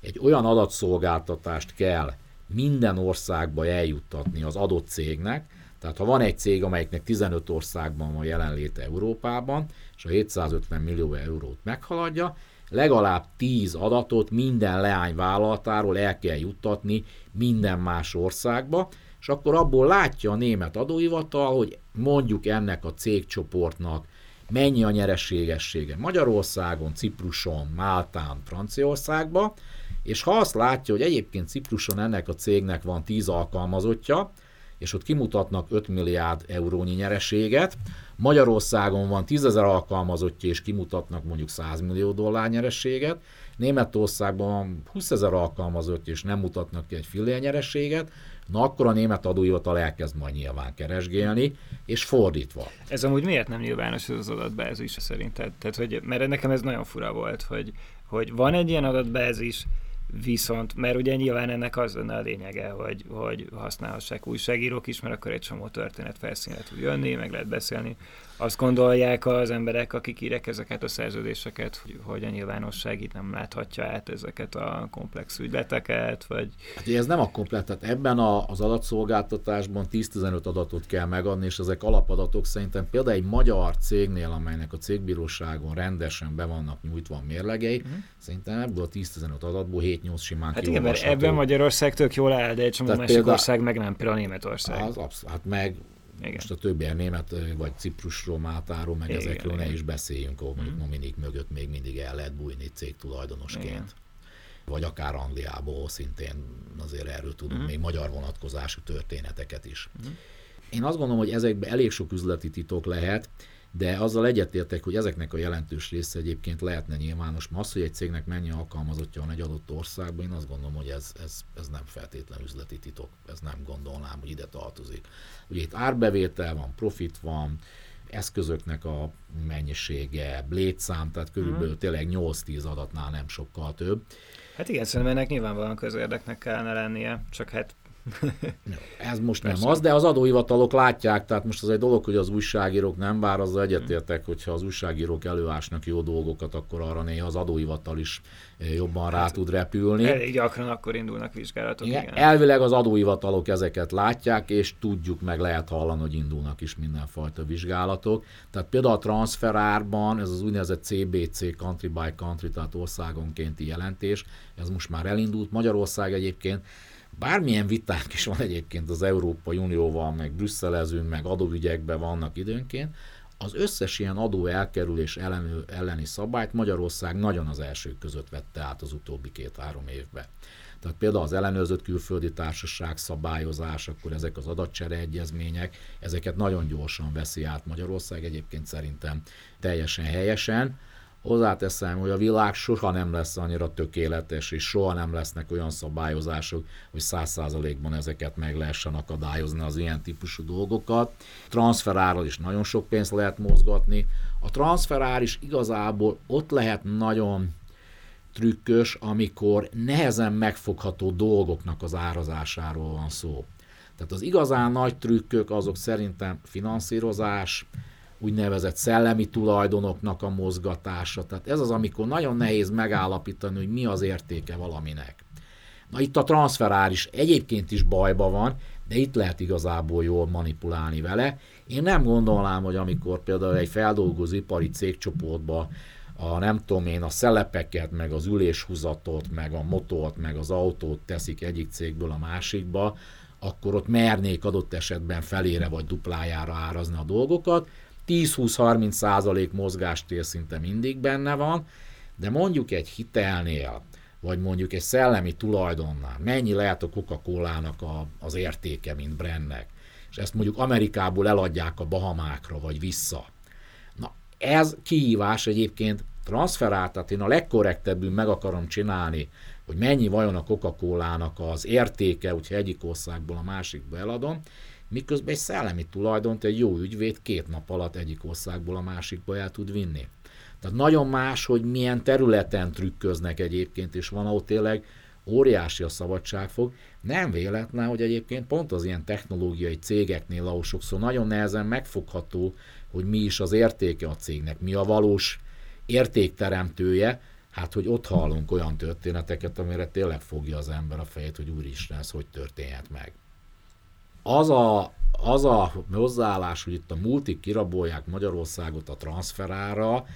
S2: egy olyan adatszolgáltatást kell minden országba eljuttatni az adott cégnek, tehát ha van egy cég, amelyiknek 15 országban van jelenléte Európában, és a 750 millió eurót meghaladja, legalább 10 adatot minden leányvállalatáról el kell juttatni minden más országba, és akkor abból látja a német adóhivatal, hogy mondjuk ennek a cégcsoportnak mennyi a nyereségessége Magyarországon, Cipruson, Máltán, Franciaországban, és ha azt látja, hogy egyébként Cipruson ennek a cégnek van 10 alkalmazottja, és ott kimutatnak 5 milliárd eurónyi nyereséget, Magyarországon van 10 ezer alkalmazottja, és kimutatnak mondjuk 100 millió dollár nyereséget, Németországban van 20 ezer alkalmazottja, és nem mutatnak ki egy fillér nyereséget, na akkor a német adóhivatal elkezd majd nyilván keresgélni, és fordítva.
S1: Ez amúgy miért nem nyilvános ez az adatbázis szerinted? Tehát, hogy, mert nekem ez nagyon fura volt, hogy, hogy van egy ilyen adatbázis, Viszont, mert ugye nyilván ennek az lenne a lényege, hogy, hogy használhassák újságírók is, mert akkor egy csomó történet felszínre tud jönni, meg lehet beszélni. Azt gondolják az emberek, akik írek ezeket a szerződéseket, hogy, hogy a nyilvánosság itt nem láthatja át ezeket a komplex ügyleteket, vagy...
S2: Hát ez nem a komplet, tehát ebben a, az adatszolgáltatásban 10-15 adatot kell megadni, és ezek alapadatok szerintem például egy magyar cégnél, amelynek a cégbíróságon rendesen be vannak nyújtva a mérlegei, uh-huh. szerintem ebből a 10-15 adatból 7-8 simán
S1: Hát igen, mert ebben Magyarország tök jól áll, de egy csomó másik például, ország meg nem, például Németország.
S2: Az, absz- hát meg igen. Most a többi német, vagy Ciprusról, Máltáról, meg igen, ezekről igen. ne is beszéljünk, ahol mondjuk mm. Dominik mögött még mindig el lehet bújni cégtulajdonosként. Igen. Vagy akár Angliából szintén azért erről tudunk mm. még magyar vonatkozású történeteket is. Mm. Én azt gondolom, hogy ezekben elég sok üzleti titok lehet, de azzal egyetértek, hogy ezeknek a jelentős része egyébként lehetne nyilvános. Ma az, hogy egy cégnek mennyi alkalmazottja van egy adott országban, én azt gondolom, hogy ez, ez, ez nem feltétlen üzleti titok, ez nem gondolnám, hogy ide tartozik. Ugye itt árbevétel van, profit van, eszközöknek a mennyisége, létszám, tehát körülbelül hmm. tényleg 8-10 adatnál nem sokkal több.
S1: Hát igen, szerintem ennek nyilvánvalóan közérdeknek kellene lennie, csak hát
S2: ez most Persze. nem az, de az adóhivatalok látják, tehát most az egy dolog, hogy az újságírók nem, bár azzal egyetértek, hogyha az újságírók előásnak jó dolgokat, akkor arra néha az adóhivatal is eh, jobban rá hát, tud repülni.
S1: Elég gyakran akkor indulnak vizsgálatok. Igen,
S2: igen. Elvileg az adóhivatalok ezeket látják, és tudjuk, meg lehet hallani, hogy indulnak is mindenfajta vizsgálatok. Tehát például a transferárban, ez az úgynevezett CBC, Country by Country, tehát országonkénti jelentés, ez most már elindult. Magyarország egyébként Bármilyen vitánk is van egyébként az Európai Unióval, meg brüsszelezünk, meg adóügyekben vannak időnként, az összes ilyen adó elkerülés ellenő, elleni szabályt Magyarország nagyon az elsők között vette át az utóbbi két-három évben. Tehát például az ellenőrzött külföldi társaság szabályozás, akkor ezek az adatcsere egyezmények, ezeket nagyon gyorsan veszi át Magyarország, egyébként szerintem teljesen helyesen. Hozzáteszem, hogy a világ soha nem lesz annyira tökéletes, és soha nem lesznek olyan szabályozások, hogy száz százalékban ezeket meg lehessen akadályozni az ilyen típusú dolgokat. Transferáról is nagyon sok pénzt lehet mozgatni. A transferár is igazából ott lehet nagyon trükkös, amikor nehezen megfogható dolgoknak az árazásáról van szó. Tehát az igazán nagy trükkök azok szerintem finanszírozás, úgynevezett szellemi tulajdonoknak a mozgatása. Tehát ez az, amikor nagyon nehéz megállapítani, hogy mi az értéke valaminek. Na itt a transferár is egyébként is bajba van, de itt lehet igazából jól manipulálni vele. Én nem gondolnám, hogy amikor például egy feldolgozóipari cégcsoportba a nem tudom én, a szelepeket, meg az üléshúzatot, meg a motort, meg az autót teszik egyik cégből a másikba, akkor ott mernék adott esetben felére vagy duplájára árazni a dolgokat, 10-20-30 százalék mozgástér szinte mindig benne van, de mondjuk egy hitelnél, vagy mondjuk egy szellemi tulajdonnál, mennyi lehet a Coca-Cola-nak a, az értéke, mint brandnek, és ezt mondjuk Amerikából eladják a Bahamákra, vagy vissza. Na, ez kihívás egyébként transferált, tehát én a legkorrektebbül meg akarom csinálni, hogy mennyi vajon a Coca-Cola-nak az értéke, hogyha egyik országból a másikba eladom, miközben egy szellemi tulajdont egy jó ügyvéd két nap alatt egyik országból a másikba el tud vinni. Tehát nagyon más, hogy milyen területen trükköznek egyébként, és van, ahol tényleg óriási a szabadságfog. Nem véletlen, hogy egyébként pont az ilyen technológiai cégeknél, ahol sokszor nagyon nehezen megfogható, hogy mi is az értéke a cégnek, mi a valós értékteremtője, hát hogy ott hallunk olyan történeteket, amire tényleg fogja az ember a fejét, hogy úristen, ez hogy történhet meg. Az a, az a hozzáállás, hogy itt a multik kirabolják Magyarországot a transferára,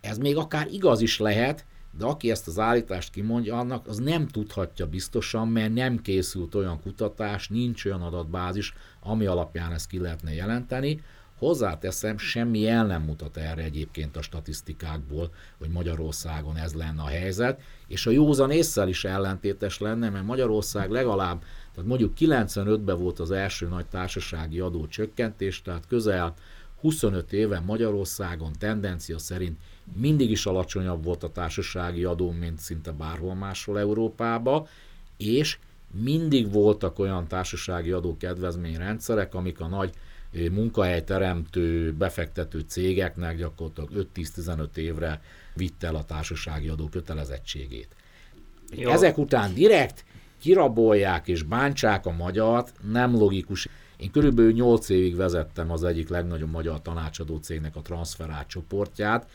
S2: ez még akár igaz is lehet, de aki ezt az állítást kimondja, annak az nem tudhatja biztosan, mert nem készült olyan kutatás, nincs olyan adatbázis, ami alapján ezt ki lehetne jelenteni. Hozzáteszem, semmi el nem mutat erre egyébként a statisztikákból, hogy Magyarországon ez lenne a helyzet, és a józan észsel is ellentétes lenne, mert Magyarország legalább, tehát mondjuk 95-ben volt az első nagy társasági adó csökkentés, tehát közel 25 éve Magyarországon tendencia szerint mindig is alacsonyabb volt a társasági adó, mint szinte bárhol máshol Európába, és mindig voltak olyan társasági adó kedvezményrendszerek, amik a nagy munkahelyteremtő, befektető cégeknek gyakorlatilag 5-10-15 évre vitte el a társasági adó kötelezettségét. Jó. Ezek után direkt kirabolják és bántsák a magyart, nem logikus. Én körülbelül 8 évig vezettem az egyik legnagyobb magyar tanácsadó cégnek a transferát csoportját,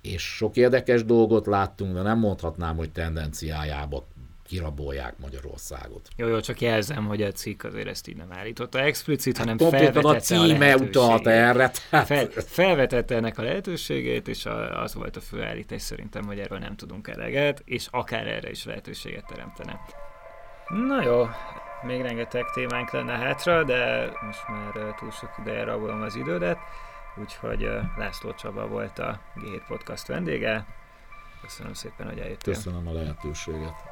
S2: és sok érdekes dolgot láttunk, de nem mondhatnám, hogy tendenciájába kirabolják Magyarországot.
S1: Jó, jó, csak jelzem, hogy a cikk azért ezt így nem állította explicit, hát
S2: hanem felvetette a címe a utalt erre.
S1: Tehát... Fel, felvetette ennek a lehetőségét, és a, az volt a fő állítás szerintem, hogy erről nem tudunk eleget, és akár erre is lehetőséget teremtene. Na jó, még rengeteg témánk lenne hátra, de most már túl sok ideje rabolom az idődet. Úgyhogy László Csaba volt a G7 Podcast vendége. Köszönöm szépen, hogy eljöttél.
S2: Köszönöm a lehetőséget.